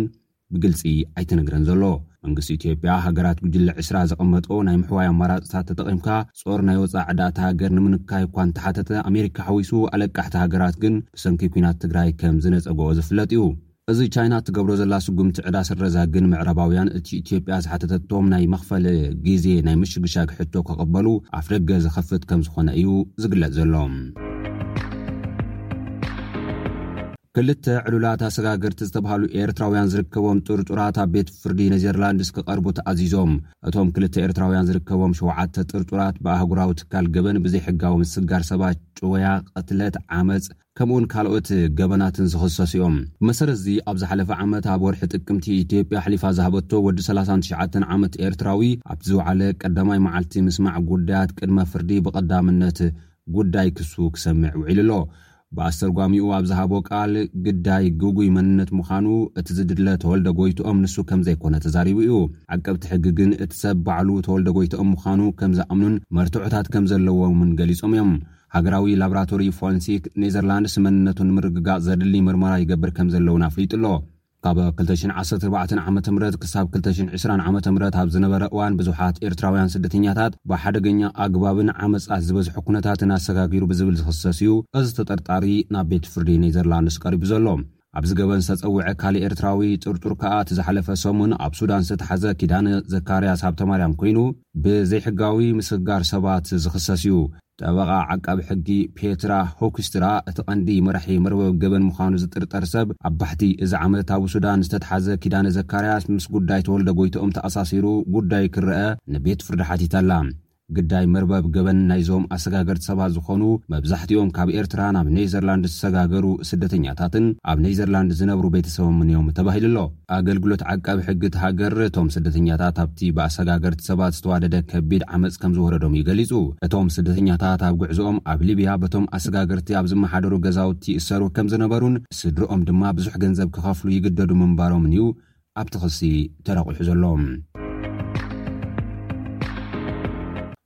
ብግልጺ ኣይተነግረን ዘሎ። መንግስቲ ኢትዮጵያ፣ ሃገራት ጉጅለ ዕስራ ዘቐመጠኦ ናይ ምሕዋይ ኣማራጽታት ተጠቒምካ ጾር ናይ ወጻኢ ዕዳ እታ ሃገር ንምንካይ እኳ እንተሓተተ፣ ኣሜሪካ ሓዊሱ ኣለቃሕቲ ሃገራት ግን ብሰንኪ ኲናት ትግራይ ከም ዝነጸገኦ ዝፍለጥ'ዩ። እዚ ቻይና እትገብሮ ዘላ ስጉምቲ ዕዳ ስረዛ ግን ምዕራባውያን እቲ ኢትዮጵያ ዝሓተተቶም ናይ መኽፈሊ ግዜ ናይ ምሽግሻግ ሕቶ ክቕበሉ ኣፍደገ ዝኸፍት ከምዝኾነ እዩ ዝግለጽ ዘሎ። ክልተ ዕሉላት ኣሰጋገርቲ ዝተብሃሉ ኤርትራውያን ዝርከቦም ጥርጡራት ኣብ ቤት ፍርዲ ኔዘርላንድስ ክቐርቡ ተኣዚዞም። እቶም ክልተ ኤርትራውያን ዝርከቦም ሸውዓተ ጥርጡራት ብኣህጉራዊ ትካል ገበን ብዘይሕጋዊ ምስጋር ሰባት፣ ጭወያ፣ ቕትለት፣ ዓመጽ፣ ከምኡውን ካልኦት ገበናትን ዝኽሰሱ እዮም። ብመሰረት'ዚ ኣብ ዝሓለፈ ዓመት ኣብ ወርሒ ጥቅምቲ ኢትዮጵያ ኣሕሊፋ ዝሃበቶ ወዲ ሰላሳን ትሽዓተን ዓመት ኤርትራዊ ኣብቲ ዝወዓለ ቀዳማይ መዓልቲ ምስማዕ ጉዳያት ቅድመ ፍርዲ ብቐዳምነት ጉዳይ ክሱ ክሰምዕ ውዒሉ ኣሎ። ብኣስተርጓሚኡ ኣብ ዝሃቦ ቃል ግዳይ ግጉይ መንነት ምዃኑ እቲ ዝድለ ተወልደ ጎይትኦም ንሱ ከምዘይኮነ ተዛሪቡ እዩ። ዓቀብቲ ሕጊ ግን እቲ ሰብ ባዕሉ ተወልደ ጎይትኦም ምዃኑ ከምዝኣምኑን መርትዖታት ከምዘለዎምን ገሊጾም እዮም። ሃገራዊ ላብራቶሪ ፎረንሲክ ኔዘርላንድስ መንነቱ ንምርግጋጽ ዘድሊ ምርመራ ይገብር ከምዘሎ'ውን ኣፍሊጡ ኣሎ። ካብ ክልተ ሽሕን ዓሰርተ ኣርባዕተን ዓመተ ምህረት ክሳብ ክልተ ሽሕን ዕስራን ዓመተ ምህረት ኣብ ዝነበረ እዋን ብዙሓት ኤርትራውያን ስደተኛታት ብሓደገኛ ኣግባብን ዓመጻት ዝበዝሖ ኩነታትን ኣሰጋጊሩ ብዝብል ዝኽሰስ'ዩ እዚ ተጠርጣሪ ናብ ቤት ፍርዲ ኔዘርላንድስ ቀሪቡ ዘሎ። ኣብዚ ገበን ዝተጸውዐ ካልእ ኤርትራዊ ጥርጡር ከኣ እቲ ዝሓለፈ ሰሙን ኣብ ሱዳን ዝተታሕዘ ኪዳነ ዘካርያስ ሃብተማርያም ኮይኑ ብዘይሕጋዊ ምስግጋር ሰባት ዝኽሰስ እዩ። ጠበቓ ዓቃቢ ሕጊ ፔትራ ሆክስትራ እቲ ቀንዲ መራሒ መርበብ ገበን ምዃኑ ዝጥርጠር ሰብ ኣብ ባሕቲ እዚ ዓመት ኣብ ሱዳን ዝተታሕዘ ኪዳነ ዘካርያስ ምስ ጉዳይ ተወልደ ጎይትኦም ተኣሳሲሩ ጉዳዩ ክረኣ ንቤት ፍርዲ ሓቲታ'ላ። ግዳይ መርበብ ገበን ናይዞም ኣሰጋገርቲ ሰባት ዝኾኑ መብዛሕቲኦም ካብ ኤርትራ ናብ ኔዘርላንድ ዝሰጋገሩ ስደተኛታትን ኣብ ኔዘርላንድ ዝነብሩ ቤተሰቦምን'ዮም ተባሂሉ'ሎ። ኣገልግሎት ዓቃቢ ሕጊ እታ ሃገር እቶም ስደተኛታት ኣብቲ ብኣሰጋገርቲ ሰባት ዝተዋደደ ከቢድ ዓመጽ ከምዝወረዶም'ዩ ገሊጹ። እቶም ስደተኛታት ኣብ ጉዕዞኦም ኣብ ሊብያ በቶም ኣሰጋገርቲ ኣብ ዝመሓደሩ ገዛውቲ ይእሰሩ ከምዝነበሩን ስድርኦም ድማ ብዙሕ ገንዘብ ክኸፍሉ ይግደዱ ምንባሮምን'ዩ ኣብቲ ክሲ ተረቝሑ ዘሎ።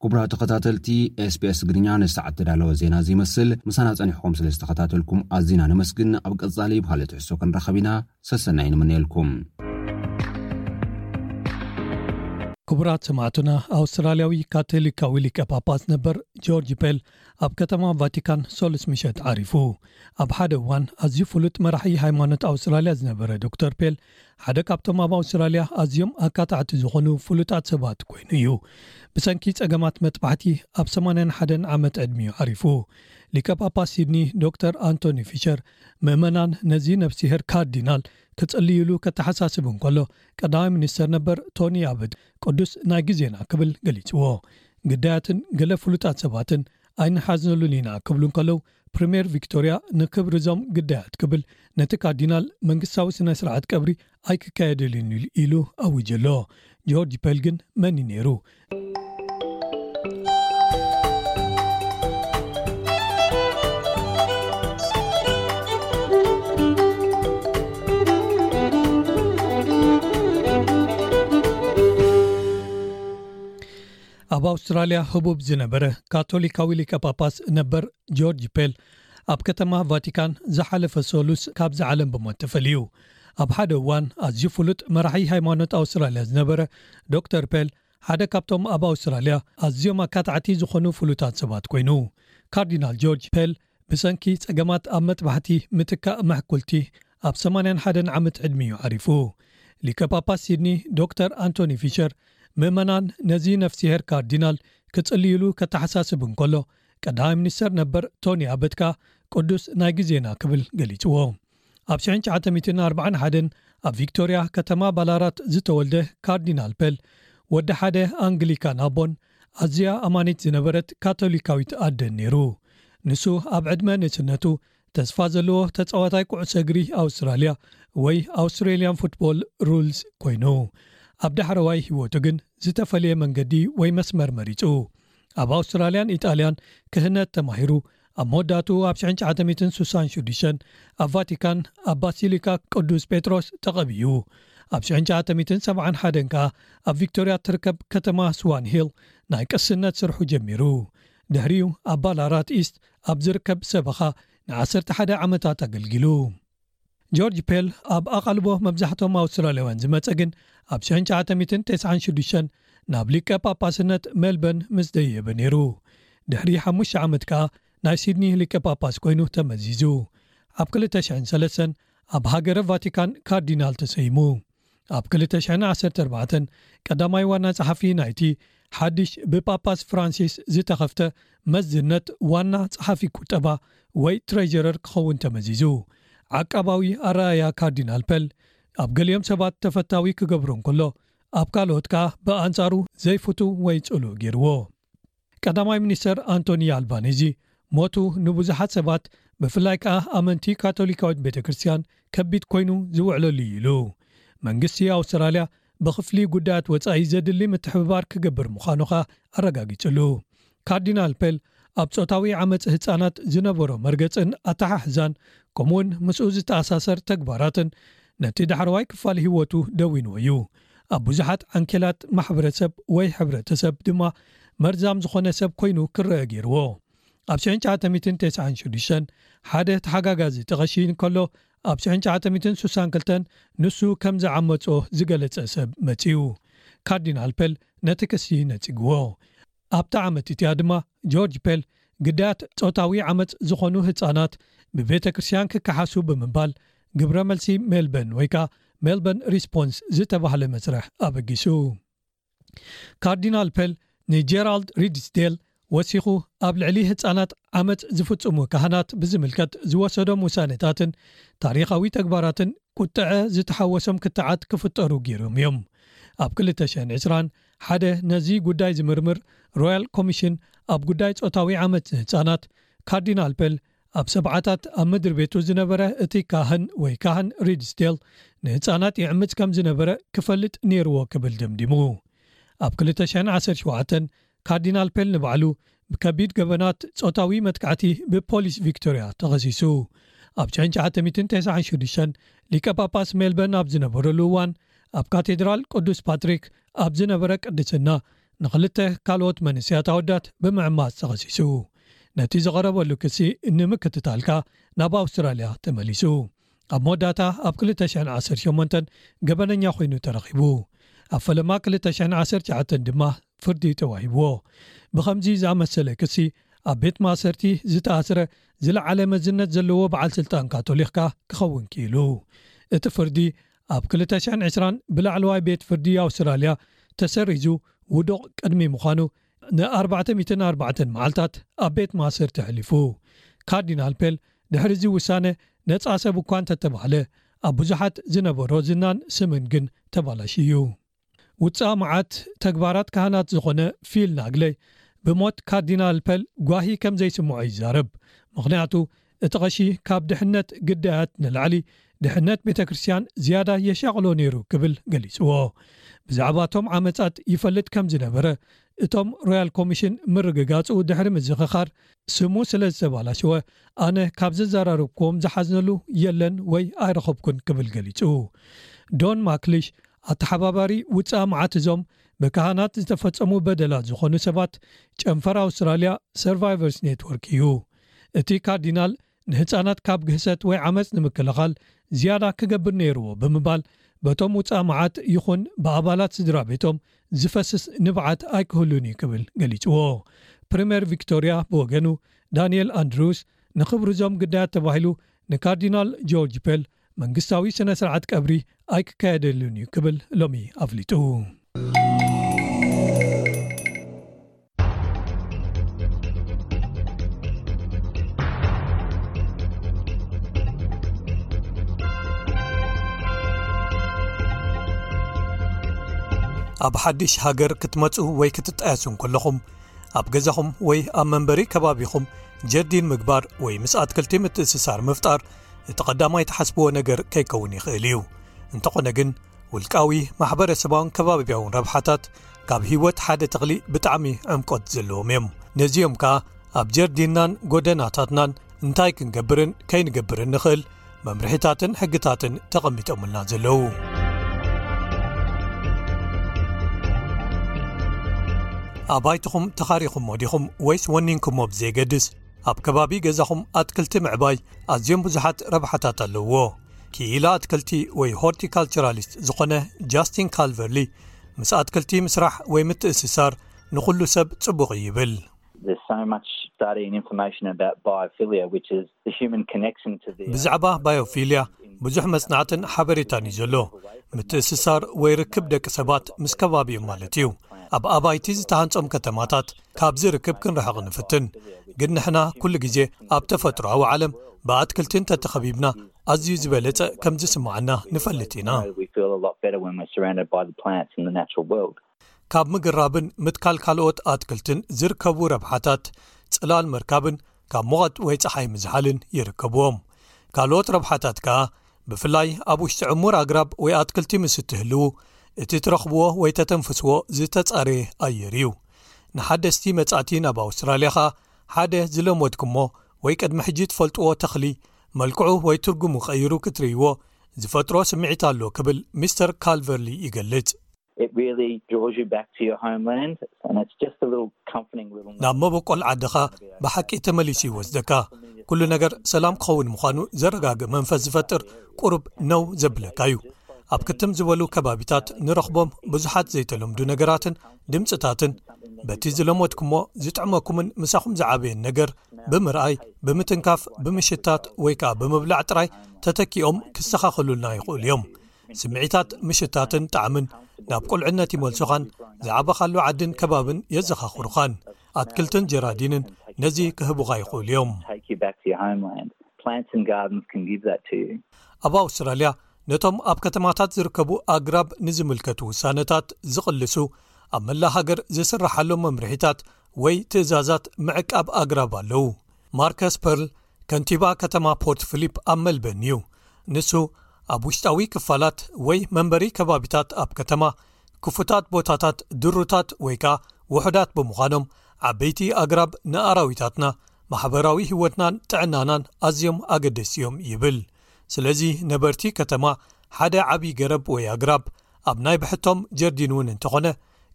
ኩቡራት ተኸታተልቲ SBS ትግርኛ ነዚ ሰዓት ተዳለወ ዜና እዚ ይመስል ምሳና ጸኒሕኩም ስለ ዝተኸታተልኩም ኣዚና ነመስግን ኣብ ቀጻሊ ብኻልእ ትሕዝቶ ክንራኸብ ኢና ሰሰናይ ንምነየልኩም ክቡራት ሰማዕትና ኣውስትራልያዊ ካቶሊካዊ ሊቀ ጳጳስ ነበር ጆርጅ ፔል ኣብ ከተማ ቫቲካን ሰሉስ ምሸት ዓሪፉ። ኣብ ሓደ እዋን ኣዝዩ ፍሉጥ መራሒ ሃይማኖት ኣውስትራልያ ዝነበረ ዶክተር ፔል፣ ሓደ ካብቶም ኣብ ኣውስትራልያ ኣዝዮም ኣካታዕቲ ዝኾኑ ፍሉጣት ሰባት ኮይኑ እዩ። ብሰንኪ ጸገማት መጥባሕቲ ኣብ ሰማንያን ሓደን ዓመት ዕድሚኡ ዓሪፉ። ሊቀ ጳጳስ ሲድኒ ዶክተር ኣንቶኒ ፊሸር፣ ምእመናን ነዚ ነፍሲሄር ካርዲናል ክጽልዩሉ ከተሓሳስብ እንከሎ፣ ቀዳማይ ሚኒስተር ነበር ቶኒ ኣበት፣ ቅዱስ ናይ ግዜና ክብል ገሊጽዎ። ግዳያትን ገለ ፍሉጣት ሰባትን ኣይንሓዝነሉን ኢና ክብሉ እንከለው፣ ፕሪሜር ቪክቶርያ ንክብሪ እዞም ግዳያት ክብል ነቲ ካርዲናል መንግስታዊ ስነ ስርዓት ቀብሪ ኣይክካየደሉን'ዩ ኢሉ ኣዊጁ'ሎ። ጆርጅ ፔል ግን መን'ዩ ነይሩ? ኣብ ኣውስትራልያ ህቡብ ዝነበረ ካቶሊካዊ ሊቀ ጳጳስ ነበር ጆርጅ ፔል ኣብ ከተማ ቫቲካን ዝሓለፈ ሰሉስ ካብዚ ዓለም ብሞት ተፈልዩ ኣብ ሓደ እዋን ኣዝዩ ፍሉጥ መራሒ ሃይማኖት ኣውስትራልያ ዝነበረ ዶር ፔል ሓደ ካብቶም ኣብ ኣውስትራልያ ኣዝዮም ኣካታዕቲ ዝዀኑ ፍሉጣት ሰባት ኰይኑ። ካርዲናል ጆርጅ ፐል ብሰንኪ ጸገማት ኣብ መጥባሕቲ ምትካእ ማሕኩልቲ ኣብ ሰማንያን ሓደን ዓመት ዕድሚ'ዩ ዓሪፉ። ሊቀ ጳጳስ ሲድኒ ዶክተር ኣንቶኒ ፊሸር ምእመናን ነዚ ነፍስሄር ካርዲናል ክጽልዩሉ ከተሓሳስብ እንከሎ ቀዳማይ ሚኒስተር ነበር ቶኒ ኣበት ከኣ ቅዱስ ናይ ግዜና ክብል ገሊጽዎ። ኣብ ሽሕን ትሽዓተ ሚእትን ኣርባዓን ሓደን ኣብ ቪክቶርያ ከተማ ባላራት ዝተወልደ ካርዲናል ፐል፣ ወዲ ሓደ ኣንግሊካን ኣቦን ኣዝያ ኣማኒት ዝነበረት ካቶሊካዊት ኣደን ነይሩ። ንሱ ኣብ ዕድመ ንእስነቱ ተስፋ ዘለዎ ተጻዋታይ ኩዕሶ እግሪ ኣውስትራልያ ወይ ኣውስትሬልያን ፉትቦል ሩልስ ኮይኑ። ኣብ ዳሕረዋይ ህይወቱ ግን ዝተፈልየ መንገዲ ወይ መስመር መሪጹ። ኣብ ኣውስትራልያን ኢጣልያን ክህነት ተማሂሩ ኣብ መወዳእትኡ ኣብ ሽሕን ትሽዓተ ሚእትን ስሳን ሽዱሽተን ኣብ ቫቲካን ኣብ ባሲሊካ ቅዱስ ጴጥሮስ ተቐብኡ። ኣብ ሽሕን ትሽዓተ ሚእትን ሰብዓን ሓደን ከኣ ኣብ ቪክቶርያ እትርከብ ከተማ ስዋን ሂል ናይ ቅስነት ስርሑ ጀሚሩ። ድሕሪኡ ኣብ ባላራት ኢስት ኣብ ዝርከብ ሰበኻ ንዓሰርተ ሓደ ዓመታት ኣገልጊሉ። ጆርጅ ፔል ኣብ ኣቓልቦ መብዛሕቶም ኣውስትራልያውያን ዝመጸ ግን ኣብ ሽሕን ትሽዓተ ሚእትን ተስዓን ሽዱሽተን ናብ ሊቀ ጳጳስነት ሜልበርን ምስ ደየበ ነይሩ። ድሕሪ ሓሙሽተ ዓመት ከኣ ናይ ሲድኒ ሊቀ ጳጳስ ኮይኑ ተመዚዙ። ኣብ ክልተ ሽሕን ሰለስተን ኣብ ሃገረ ቫቲካን ካርዲናል ተሰይሙ። ኣብ ክልተ ሽሕን ዓሰርተ ኣርባዕተን ቀዳማይ ዋና ጸሓፊ ናይቲ ሓድሽ ብጳጳስ ፍራንሲስ ዝተኸፍተ መዝነት ዋና ጸሓፊ ቁጠባ ወይ ትሬዠረር ክኸውን ተመዚዙ። ዓቃባዊ ኣረኣእያ ካርዲናል ፐል ኣብ ገሊኦም ሰባት ተፈታዊ ክገብሮ እንከሎ ኣብ ካልኦት ከኣ ብኣንጻሩ ዘይፍቱው ወይ ጽሉእ ገይርዎ። ቀዳማይ ሚኒስተር ኣንቶኒ ኣልባኒዚ ሞቱ ንብዙሓት ሰባት ብፍላይ ከኣ ኣመንቲ ካቶሊካዊት ቤተ ክርስትያን ከቢድ ኮይኑ ዝውዕለሉ እዩ ኢሉ። መንግስቲ ኣውስትራልያ ብክፍሊ ጉዳያት ወጻኢ ዘድሊ ምትሕብባር ክገብር ምዃኑ ከኣ ኣረጋጊጽሉ። ካርዲናል ፔል ኣብ ጾታዊ ዓመጽ ህጻናት ዝነበሮ መርገጽን ኣተሓሕዛን ከምኡውን ምስኡ ዝተኣሳሰር ተግባራትን ነቲ ዳሕረዋይ ክፋል ህይወቱ ደዊንዎ እዩ። ኣብ ብዙሓት ዓንኬላት ማሕበረሰብ ወይ ሕብረተሰብ ድማ መርዛም ዝኾነ ሰብ ኮይኑ ክረኣ ገይርዎ። ኣብ ሽሕን ትሽዓተ ሚእትን ተስዓን ሽዱሽተን ሓደ ተሓጋጋዚ ተቐሺ እንከሎ ኣብ ሽሕን ትሽዓተ ሚእትን ስሳን ክልተን ንሱ ከም ዝዓመጾ ዝገለጸ ሰብ መጺኡ ካርዲናል ፐል ነቲ ክሲ ነጺግዎ። ኣብታ ዓመት እቲኣ ድማ ጆርጅ ፔል ግዳያት ጾታዊ ዓመጽ ዝኾኑ ህጻናት ብቤተ ክርስቲያን ክከሓሱ ብምባል ግብረ መልሲ ሜልበን ወይ ከኣ Melbourne Response ዝተባህለ መስርሕ ኣበጊሱ። ካርዲናል ፔል ንጄራልድ ሪድስዴል ወሲኹ ኣብ ልዕሊ ህጻናት ዓመጽ ዝፍጽሙ ካህናት ብዝምልከት ዝወሰዶም ውሳነታትን ታሪኻዊ ተግባራትን ቁጥዐ ዝተሓወሶም ክትዓት ክፍጠሩ ገይሮም እዮም ኣብ ክልተ ሽሕን ዕስራን ሓደ ነዚ ጉዳይ ዝምርምር ሮያል ኮሚሽን ኣብ ጉዳይ ጾታዊ ዓመጽ ንህጻናት፣ ካርዲናል ፐል፣ ኣብ ሰብዓታት ኣብ ምድሪቤቱ ዝነበረ እቲ ካህን ወይ ካህን ሪድስዴል ንህጻናት ይዕምጽ ከም ዝነበረ ክፈልጥ ኔርዎ ክብል ደምዲሙ። ኣብ ክልተ ሽሕን ዓሰርተ ሸውዓተን ካርዲናል ፐል ንባዕሉ ብከቢድ ገበናት ጾታዊ መጥቃዕቲ ብፖሊስ ቪክቶርያ ተኸሲሱ። ኣብ ሸሕን ትሽዓተ ሚእትን ተስዓን ሽዱሽተን ሊቀ ጳጳስ ሜልበርን ኣብ ዝነበረሉ እዋን ኣብ ካቴድራል ቅዱስ ፓትሪክ ኣብ ዝነበረ ቅድስና ንኽልተ ካልኦት መንእሰያት ኣወዳት ብምዕማጽ ተኸሲሱ። ነቲ ዝቐረበሉ ክሲ ንምክትታል ከኣ ናብ ኣውስትራልያ ተመሊሱ። ኣብ መወዳእታ ኣብ ክልተ ሽሕን ዓሰርተ ሸሞንተን ገበነኛ ኮይኑ ተረኺቡ። ኣብ ፈለማ ክልተ ሽሕን ዓሰርተ ትሽዓተን ድማ ፍርዲ ተዋሂብዎ። ብኸምዚ ዝኣመሰለ ክሲ ኣብ ቤት ማእሰርቲ ዝተኣስረ ዝለዓለ መዝነት ዘለዎ በዓል ስልጣን ካቶሊኽካ ክኸውን ክኢሉ። እቲ ፍርዲ ኣብ ክልተ ሽሕን ዕስራን ብላዕለዋይ ቤት ፍርዲ ኣውስትራልያ ተሰሪዙ ውዱቕ ቅድሚ ምዃኑ ንኣርባዕተ ሚእትን ኣርባዕተን መዓልታት ኣብ ቤት ማእሰርቲ ኣሕሊፉ። ካርዲናል ፔል ድሕሪ እዚ ውሳነ ነጻ ሰብ እኳ እንተተባህለ፣ ኣብ ብዙሓት ዝነበሮ ዝናን ስምን ግን ተባላሽዩ። ውጽኣ መዓት ተግባራት ካህናት ዝዀነ ፊል ናግለ፣ ብሞት ካርዲናል ፐል ጓሂ ከም ዘይስምዖ ይዛረብ፣ ምኽንያቱ እቲ ቐሺ ካብ ድሕነት ግዳያት ንላዕሊ ድሕነት ቤተ ክርስቲያን ዝያዳ የሻቕሎ ነይሩ ክብል ገሊጽዎ። ብዛዕባ እቶም ዓመጻት ይፈልጥ ከም ዝነበረ እቶም ሮያል ኮሚሽን ምርግጋጹ ድሕሪ ምዝኽኻር፣ ስሙ ስለ ዝተባላሸወ ኣነ ካብ ዘዘራረብኩዎም ዝሓዝነሉ የለን ወይ ኣይረኸብኩን ክብል ገሊጹ። ዶን ማክሊሽ ኣተሓባባሪ ውጽኣ መዓት እዞም ብካህናት ዝተፈጸሙ በደላት ዝኾኑ ሰባት ጨንፈር ኣውስትራልያ ሰርቫይቨርስ ኔትወርክ እዩ። እቲ ካርዲናል ንህጻናት ካብ ግህሰት ወይ ዓመጽ ንምክልኻል ዝያዳ ክገብር ነይርዎ ብምባል በቶም ውጻእ መዓት ይኹን ብኣባላት ስድራ ቤቶም ዝፈስስ ንብዓት ኣይክህሉን እዩ ክብል ገሊጽዎ። ፕሪሜር ቪክቶሪያ ብወገኑ ዳንኤል ኣንድሪውስ ንኽብሪ እዞም ግዳያት ተባሂሉ ንካርዲናል ጆርጅ ፔል መንግስታዊ ስነ ስርዓት ቀብሪ ኣይክካየደሉን እዩ ክብል ሎሚ ኣፍሊጡ። ኣብ ሓድሽ ሃገር ክትመጹ ወይ ክትጣየሱ ከለኹም ኣብ ገዛኹም ወይ ኣብ መንበሪ ከባቢኹም ጀርዲን ምግባር ወይ ምስ ኣትክልቲ ምትእስሳር ምፍጣር እቲ ቐዳማይ ተሓስብዎ ነገር ከይከውን ይኽእል እዩ እንተኾነ ግን ውልቃዊ ማሕበረሰባውን ከባብያውን ረብሓታት ካብ ህይወት ሓደ ተኽሊ ብጣዕሚ ዕምቆት ዘለዎም እዮም ነዚኦም ከኣ ኣብ ጀርዲናን ጎደናታትናን እንታይ ክንገብርን ከይንገብርን ንኽእል መምርሒታትን ሕግታትን ተቐሚጦምልና ዘለዉ ኣባይትኹም ተኻሪኹም ሞዲኹም ወይስ ወኒንኩምሞ ብዘይገድስ ኣብ ከባቢ ገዛኹም ኣትክልቲ ምዕባይ ኣዝዮም ብዙሓት ረብሓታት ኣለዉዎ። ክኢላ ኣትክልቲ ወይ ሆርቲካልቸራሊስት ዝኾነ ጃስቲን ካልቨርሊ ምስ ኣትክልቲ ምስራሕ ወይ ምትእስሳር ንኹሉ ሰብ ጽቡቕ እዩ ይብል። ብዛዕባ ባዮፊልያ ብዙሕ መጽናዕትን ሓበሬታን እዩ ዘሎ፣ ምትእስሳር ወይ ርክብ ደቂ ሰባት ምስ ከባቢኦም ማለት እዩ። ኣብ ኣባይቲ ዝተሃንጾም ከተማታት ካብዚ ርክብ ክንርሕቕ ንፍትን ግን ንሕና ኩሉ ግዜ ኣብ ተፈጥሮኣዊ ዓለም ብኣትክልቲ እንተተኸቢብና ኣዝዩ ዝበለጸ ከም ዝስምዓና ንፈልጥ ኢና። ካብ ምግራብን ምትካል ካልኦት ኣትክልትን ዝርከቡ ረብሓታት፣ ጽላል ምርካብን ካብ ሙቐት ወይ ጸሓይ ምዝሓልን ይርከብዎም ካልኦት ረብሓታት ከኣ ብፍላይ ኣብ ውሽጢ ዕሙር ኣግራብ ወይ ኣትክልቲ ምስ እትህልው እቲ ትረኽብዎ ወይ ተተንፍስዎ ዝተጻረየ ኣየር እዩ ንሓደስቲ መጻእቲ ናብ ኣውስትራልያ ኸኣ ሓደ ዝለመድኩሞ ወይ ቅድሚ ሕጂ ትፈልጥዎ ተኽሊ መልክዑ ወይ ትርጉሙ ቀይሩ ክትርእይዎ ዝፈጥሮ ስምዒት ኣሎ ክብል ሚስተር ካልቨርሊ ይገልጽ ናብ መበቆል ዓድኻ ብሓቂ ተመሊሱ ይወስደካ ኩሉ ነገር ሰላም ክኸውን ምዃኑ ዘረጋግእ መንፈስ ዝፈጥር ቁሩብ ነው ዘብለካ እዩ ኣብ ክትም ዝበሉ ከባቢታት ንረኽቦም ብዙሓት ዘይተለምዱ ነገራትን ድምፅታትን በቲ ዝለመድኩሞ ዝጥዕመኩምን ምሳኹም ዝዓበየን ነገር ብምርኣይ ብምትንካፍ ብምሽታት ወይ ከዓ ብምብላዕ ጥራይ ተተኪኦም ክሰኻኸሉልና ይኽእሉ እዮም ስምዒታት ምሽታትን ጣዕምን ናብ ቁልዕነት ይመልሱኻን ዝዓበኻሉ ዓድን ከባብን የዘኻኽሩኻን ኣትክልትን ጀራዲንን ነዚ ክህቡኻ ይኽእሉ እዮም ኣብ ኣውስትራልያ ነቶም ኣብ ከተማታት ዝርከቡ ኣግራብ ንዝምልከቱ ውሳነታት ዝቕልሱ ኣብ መላ ሃገር ዝስራሓሎም መምርሒታት ወይ ትእዛዛት ምዕቃብ ኣግራብ ኣለዉ ማርከስ ፐርል ከንቲባ ከተማ ፖርት ፍሊፕ ኣብ መልበን እዩ ንሱ ኣብ ውሽጣዊ ክፋላት ወይ መንበሪ ከባቢታት ኣብ ከተማ ክፉታት ቦታታት ድሩታት ወይ ከኣ ውሑዳት ብምዃኖም ዓበይቲ ኣግራብ ንኣራዊታትና ማሕበራዊ ህይወትናን ጥዕናናን ኣዝዮም ኣገደሲ እዮም ይብል ስለዚ ነበርቲ ከተማ ሓደ ዓብዪ ገረብ ወይ ኣግራብ ኣብ ናይ ብሕቶም ጀርዲን እውን እንተኾነ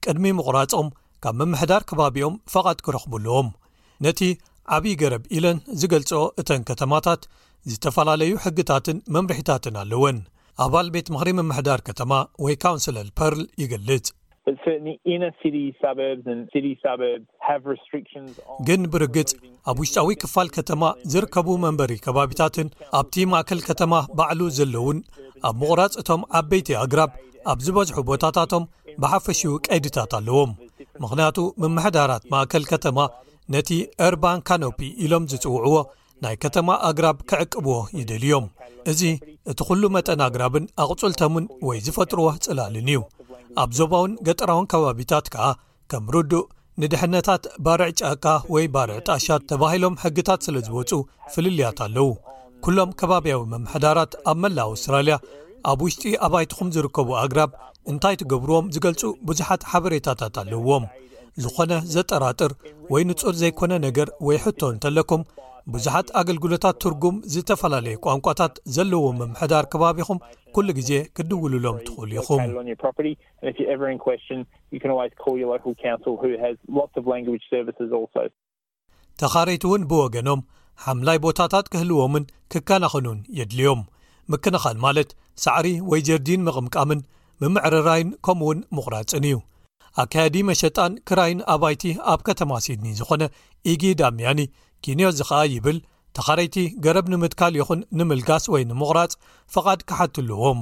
ቅድሚ ምቑራጾም ካብ ምምሕዳር ከባቢኦም ፈቓድ ክረኽቡ ኣለዎም ነቲ ዓብዪ ገረብ ኢለን ዝገልጽኦ እተን ከተማታት ዝተፈላለዩ ሕግታትን መምርሒታትን ኣለወን። ኣባል ቤት ምኽሪ ምምሕዳር ከተማ ወይ ካውንስለል ፐርል ይገልጽ። ግን ብርግጽ ኣብ ውሽጣዊ ክፋል ከተማ ዝርከቡ መንበሪ ከባቢታትን ኣብቲ ማእከል ከተማ ባዕሉ ዘለዉን ኣብ ምቑራጽ እቶም ዓበይቲ ኣግራብ ኣብ ዝበዝሑ ቦታታቶም ብሓፈሽኡ ቀይድታት ኣለዎም ምኽንያቱ ምምሕዳራት ማእከል ከተማ ነቲ እርባን ካኖፒ ኢሎም ዝጽውዕዎ ናይ ከተማ ኣግራብ ክዕቅብዎ ይደልእዮም እዚ እቲ ዅሉ መጠን ኣግራብን ኣቕጹልተምን ወይ ዝፈጥርዎ ጽላልን እዩ ኣብ ዞባውን ገጠራውን ከባቢታት ከኣ ከም ርዱእ ንድሕነታት ባርዕ ጫካ ወይ ባርዕ ጣሻ ተባሂሎም ሕግታት ስለ ዝወጹ ፍልልያት ኣለዉ። ኩሎም ከባብያዊ ምምሕዳራት ኣብ መላእ ኣውስትራልያ ኣብ ውሽጢ ኣባይትኹም ዝርከቡ ኣግራብ እንታይ ትገብርዎም ዝገልጹ ብዙሓት ሓበሬታታት ኣለዎም። ዝኾነ ዘጠራጥር ወይ ንጹር ዘይኮነ ነገር ወይ ሕቶ እንተለኩም ብዙሓት ኣገልግሎታት ትርጉም ዝተፈላለየ ቋንቋታት ዘለዎ ምምሕዳር ከባቢኹም ኩሉ ግዜ ክትድውሉሎም ትኽእሉ ኢኹም። And if you're ever in question, you can always call your local council who has lots of language services also. ተኻረይቲ እውን ብወገኖም ሓምላይ ቦታታት ክህልዎምን ክከናኸኑን የድልዮም ምክንኻን ማለት ሳዕሪ ወይ ጀርዲን ምቕምቃምን ምምዕርራይን ከምኡ ውን ምቑራፅን እዩ ኣካየዲ መሸጣን ክራይን ኣባይቲ ኣብ ከተማ ሲድኒ ዝኾነ ኢጊ ዳምያኒ ኪንዮ ዝ ኸኣ ይብል ተኻረይቲ ገረብ ንምትካል ይኹን ንምልጋስ ወይ ንምቑራፅ ፍቓድ ክሓትልዎም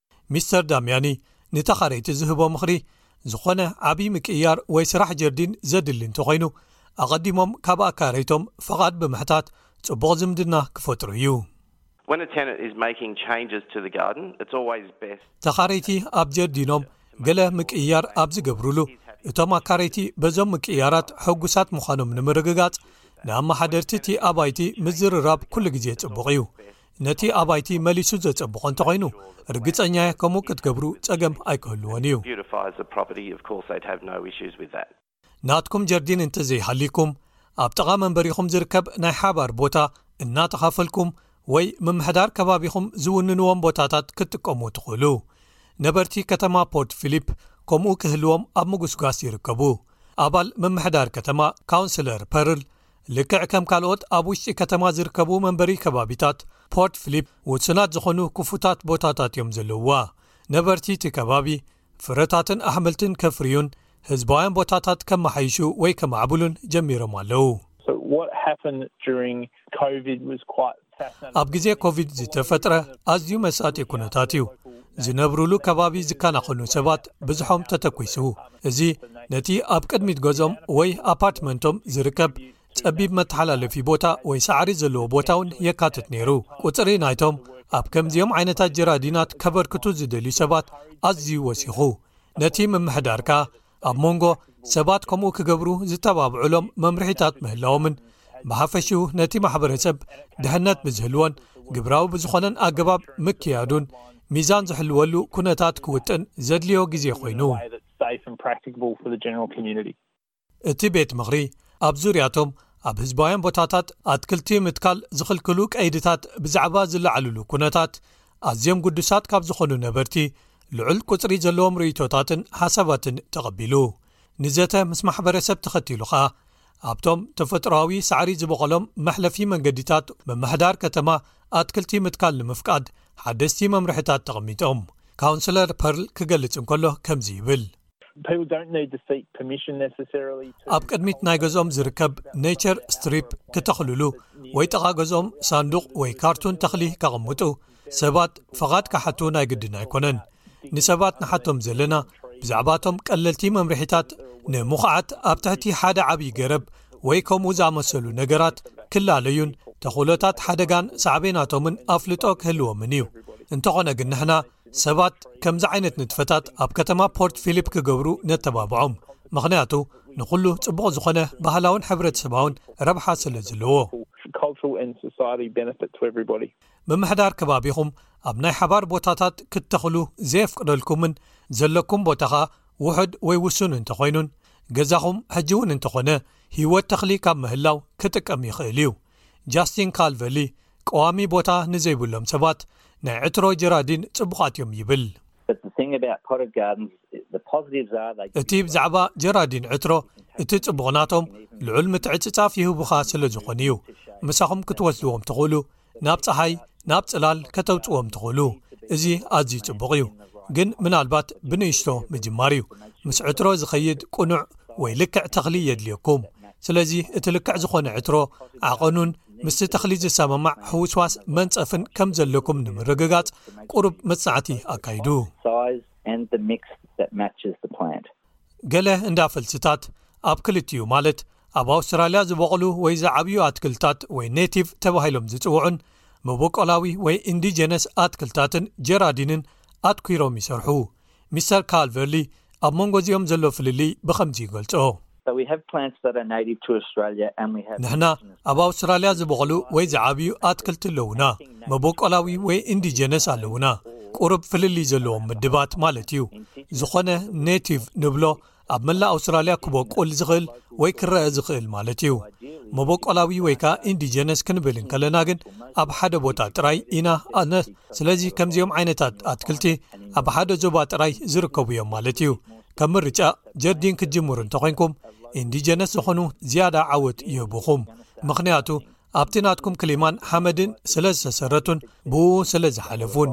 ሚስተር ዳምያኒ ንተኻረይቲ ዝህቦ ምኽሪ ዝኾነ ዓብዪ ምቅይያር ወይ ስራሕ ጀርዲን ዘድሊ እንተኾይኑ ኣቐዲሞም ካብ ኣካረይቶም ፈቓድ ብምሕታት ፅቡቕ ዝምድና ክፈጥሩ እዩ። ተኻረይቲ ኣብ ጀርዲኖም ገለ ምቅይያር ኣብ ዝገብርሉ እቶም ኣካረይቲ በዞም ምቅይያራት ሕጉሳት ምዃኖም ንምርግጋፅ ንኣመሓደርቲ እቲ ኣባይቲ ምዝርራብ ኩሉ ግዜ ፅቡቕ እዩ። ነቲ ኣባይቲ መሊሱ ዘጸብቖ እንተ ኾይኑ፣ ርግጸኛ'የ ከምኡ ክትገብሩ ጸገም ኣይክህልዎን እዩ። ናትኩም ጀርዲን እንተ ዘይሃልይኩም፣ ኣብ ጥቓ መንበሪኹም ዝርከብ ናይ ሓባር ቦታ እናተኻፈልኩም ወይ ምምሕዳር ከባቢኹም ዝውንንዎም ቦታታት ክትጥቀሙ ትኽእሉ። ነበርቲ ከተማ ፖርት ፊሊፕ ከምኡ ክህልዎም ኣብ ምጉስጓስ ይርከቡ። ኣባል ምምሕዳር ከተማ ካውንስለር ፐርል ልክዕ ከም ካልኦት ኣብ ውሽጢ ከተማ ዝርከቡ መንበሪ ከባቢታት ፖርት ፍሊፕ ውሱናት ዝኾኑ ክፉታት ቦታታት እዮም ዘለዉዋ ነበርቲ እቲ ከባቢ ፍረታትን ኣሕምልትን ከፍርዩን ህዝባውያን ቦታታት ከመሓይሹ ወይ ከማዕብሉን ጀሚሮም ኣለዉ ኣብ ግዜ ኮቪድ ዝተፈጥረ ኣዝዩ መሳጢ ኩነታት እዩ ዝነብርሉ ከባቢ ዝከናኸኑ ሰባት ብዝሖም ተተኪሱ እዚ ነቲ ኣብ ቅድሚት ገዞም ወይ ኣፓርትመንቶም ዝርከብ ጸቢብ መተሓላለፊ ቦታ ወይ ሳዕሪ ዘለዎ ቦታ ውን የካትት ነይሩ ቁፅሪ ናይቶም ኣብ ከምዚኦም ዓይነታት ጀራዲናት ከበርክቱ ዝደልዩ ሰባት ኣዝዩ ወሲኹ ነቲ ምምሕዳርካ ኣብ መንጎ ሰባት ከምኡ ክገብሩ ዝተባብዑሎም መምርሒታት ምህላዎምን ብሓፈሽኡ ነቲ ማሕበረሰብ ድሕነት ብዝህልዎን ግብራዊ ብዝኾነን ኣገባብ ምክያዱን ሚዛን ዝሕልወሉ ኩነታት ክውጥን ዘድልዮ ግዜ ኮይኑ እቲ ቤት ምኽሪ ኣብ ዙርያቶም ኣብ ህዝባውያን ቦታታት ኣትክልቲ ምትካል ዝኽልክሉ ቀይድታት ብዛዕባ ዝለዓልሉ ኩነታት ኣዝዮም ግዱሳት ካብ ዝኾኑ ነበርቲ ልዑል ቁፅሪ ዘለዎም ርእይቶታትን ሓሳባትን ተቐቢሉ ንዘተ ምስ ማሕበረሰብ ተኸቲሉ ኸኣ ኣብቶም ተፈጥሮኣዊ ሳዕሪ ዝበቐሎም መሕለፊ መንገዲታት ምምሕዳር ከተማ ኣትክልቲ ምትካል ንምፍቃድ ሓደስቲ መምርሕታት ተቐሚጦም ካውንስለር ፐርል ክገልፅ እንከሎ ከምዚ ይብል ኣብ ቅድሚት ናይ ገዝኦም ዝርከብ ኔቸር ስትሪፕ ክተኽልሉ ወይ ጠቓ ገዝኦም ሳንዱቕ ወይ ካርቱን ተኽሊ ከቐምጡ ሰባት ፍቓድ ካሓቱ ናይ ግድን ኣይኮነን ንሰባት ንሓቶም ዘለና ብዛዕባቶም ቀለልቲ መምርሒታት ንምዃዓት ኣብ ትሕቲ ሓደ ዓብዪ ገረብ ወይ ከምኡ ዝኣመሰሉ ነገራት ክላለዩን ተኽሎታት ሓደጋን ሳዕበናቶምን ኣፍልጦ ክህልዎምን እዩ እንተኾነ ግን ንሕና ሰባት ከምዚ ዓይነት ንጥፈታት ኣብ ከተማ ፖርት ፊሊፕ ክገብሩ ነተባብዖም፣ ምኽንያቱ ንዅሉ ጽቡቕ ዝዀነ ባህላውን ሕብረተሰባውን ረብሓ ስለ ዝለዎ። ምምሕዳር ከባቢኹም ኣብ ናይ ሓባር ቦታታት ክትተኽሉ ዘየፍቅደልኩምን ዘለኩም ቦታ ኸኣ ውሑድ ወይ ውሱን እንተ ዀይኑን ገዛኹም ሕጂ እውን እንተ ዀነ ህይወት ተኽሊ ካብ ምህላው ክጥቀም ይኽእል እዩ። ጃስቲን ካልቨሊ፣ ቀዋሚ ቦታ ንዘይብሎም ሰባት ናይ ዕትሮ ጀራዲን ጽቡቓት እዮም ይብል። እቲ ብዛዕባ ጀራዲን ዕትሮ እቲ ጽቡቕ ናቶም ልዑል ምትዕጽጻፍ ይህቡኻ ስለ ዝዀኑ እዩ። ምሳኹም ክትወስድዎም ትኽእሉ፣ ናብ ጸሓይ፣ ናብ ጽላል ከተውጽእዎም ትኽእሉ። እዚ ኣዝዩ ጽቡቕ እዩ፣ ግን ምናልባት ብንእሽቶ ምጅማር እዩ። ምስ ዕትሮ ዝኸይድ ቅኑዕ ወይ ልክዕ ተኽሊ የድልየኩም ስለዚ እቲ ልክዕ ዝኾነ ዕትሮ ዓቐኑን ምስቲ ተኽሊ ዝሰማማዕ ሕውስዋስ መንፀፍን ከም ዘለኩም ንምርግጋፅ ቁሩብ መፅናዕቲ ኣካይዱ ገለ እንዳ ፈልስታት ኣብ ክልቲኡ ማለት ኣብ ኣውስትራልያ ዝበቕሉ ወይ ዝዓብዩ ኣትክልታት ወይ ኔቲቭ ተባሂሎም ዝፅውዑን መበቆላዊ ወይ ኢንዲጀነስ ኣትክልታትን ጀራዲንን ኣትኲሮም ይሰርሑ ሚስተር ካልቨርሊ ኣብ መንጎ እዚኦም ዘሎ ፍልልይ ብኸምዚ ይገልጾ። ንሕና ኣብ ኣውስትራልያ ዝበቕሉ ወይ ዝዓብዩ ኣትክልቲ ኣለዉና፣ መበቆላዊ ወይ ኢንዲጀነስ ኣለዉና፣ ቁሩብ ፍልልይ ዘለዎም ምድባት ማለት እዩ፣ ዝኾነ ኔቲቭ ንብሎ ኣብ መላእ ኣውስትራልያ ክበቁል ዝኽእል ወይ ክረአ ዝኽእል ማለት እዩ መበቆላዊ ወይ ከኣ ኢንዲጀነስ ክንብል እንከለና ግን ኣብ ሓደ ቦታ ጥራይ ኢና ኣነ ስለዚ ከምዚኦም ዓይነታት ኣትክልቲ ኣብ ሓደ ዞባ ጥራይ ዝርከቡ እዮም ማለት እዩ ከም ምርጫ ጀርዲን ክትጅምሩ እንተኮንኩም ኢንዲጀነስ ዝኾኑ ዝያዳ ዓወት ይህብኹም ምኽንያቱ ኣብቲ ናትኩም ክሊማን ሓመድን ስለ ዝተሰረቱን ብኡ ስለ ዝሓለፉን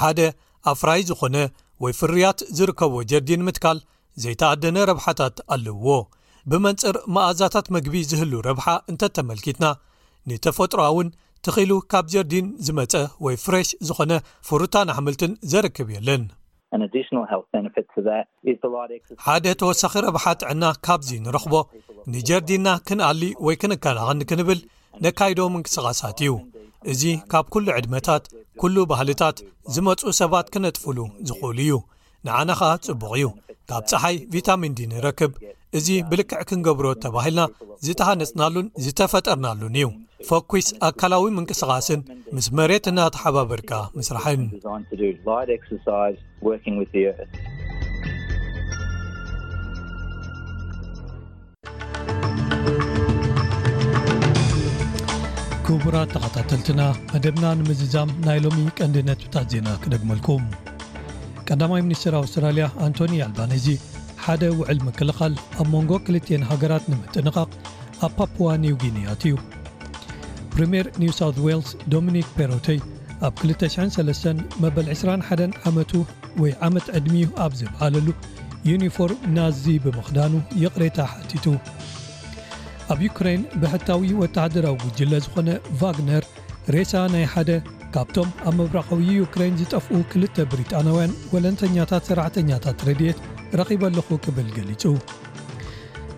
ሓደ ኣፍራይ ዝኾነ ወይ ፍርያት ዝርከቦ ጀርዲን ምትካል ዘይተኣደነ ረብሓታት ኣለውዎ። ብመንጽር መኣዛታት መግቢ ዝህሉ ረብሓ እንተተመልኪትና ንተፈጥሮኣውን ተኺሉ ካብ ጀርዲን ዝመጸ ወይ ፍሬሽ ዝኾነ ፍሩታን ኣሕምልትን ዘርክብ የለን። ሓደ ተወሳኺ ረብሓ ጥዕና ካብዚ ንረኽቦ ንጀርዲንና ክንኣሊ ወይ ክንከናኸን ክንብል ነካይዶ ምንቅስቓሳት እዩ እዚ ካብ ኩሉ ዕድመታት ኩሉ ባህልታት ዝመፁ ሰባት ክነጥፍሉ ዝኽእሉ እዩ ንዓና ኸኣ ጽቡቕ እዩ ካብ ፀሓይ ቪታሚን ዲ ንረክብ እዚ ብልክዕ ክንገብሮ ተባሂልና ዝተሃነፅናሉን ዝተፈጠርናሉን እዩ ፈኲስ ኣካላዊ ምንቅስቓስን ምስ መሬት እናተሓባበርካ ምስራሕን ክቡራት ተኸታተልትና መደብና ንምዝዛም ናይ ሎሚ ቀንዲ ነጥብታት ዜና ክደግመልኩም ቀዳማይ ሚኒስትር ኣውስትራልያ ኣንቶኒ ኣልባነዚ ሓደ ውዕል ምክልኻል ኣብ መንጎ ክልትን ሃገራት ንምጥንቓቕ ኣብ ፓፕዋ ኒው ጊኒያት እዩ ፕሪምየር ኒው ሳውት ዌልስ ዶሚኒክ ፔሮተይ ኣብ 23 መበል 21 ዓመቱ ወይ ዓመት ዕድሚኡ ኣብ ዘብዓለሉ ዩኒፎርም ናዚ ብምኽዳኑ ይቕሬታ ሓቲቱ። ኣብ ዩክረይን ብሕታዊ ወተሃደራዊ ጉጅለ ዝዀነ ቫግነር ሬሳ ናይ ሓደ ካብቶም ኣብ ምብራቓዊ ዩክረይን ዝጠፍኡ ክልተ ብሪጣንያውያን ወለንተኛታት ሰራሕተኛታት ረድኤት ረኺበ ኣለኹ ክብል ገሊጹ።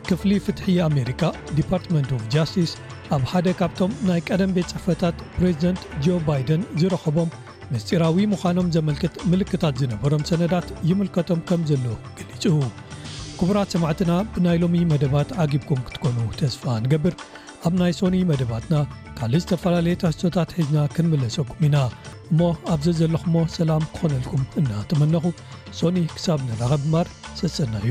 ክፍሊ ፍትሒ ኣሜሪካ ዲፓርትመንት ኦቭ ጃስቲስ ኣብ ሓደ ካብቶም ናይ ቀደም ቤት ጽሕፈታት ፕሬዚደንት ጆ ባይደን ዝረኸቦም ምስጢራዊ ምዃኖም ዘመልክት ምልክታት ዝነበሮም ሰነዳት ይምልከቶም ከም ዘሎ ገሊጹ። ክቡራት ሰማዕትና ብናይ ሎሚ መደባት ዓጊብኩም ክትኮኑ ተስፋ ንገብር። ኣብ ናይ ሶኒ መደባትና ካልእ ዝተፈላለየ ትሕዝቶታት ሒዝና ክንምለሰኩም ኢና እሞ ኣብ ዘዘለኹሞ ሰላም ክኾነልኩም እናተመነኹ ሶኒ ክሳብ ንራኸብ እምባር ሰሰናዩ።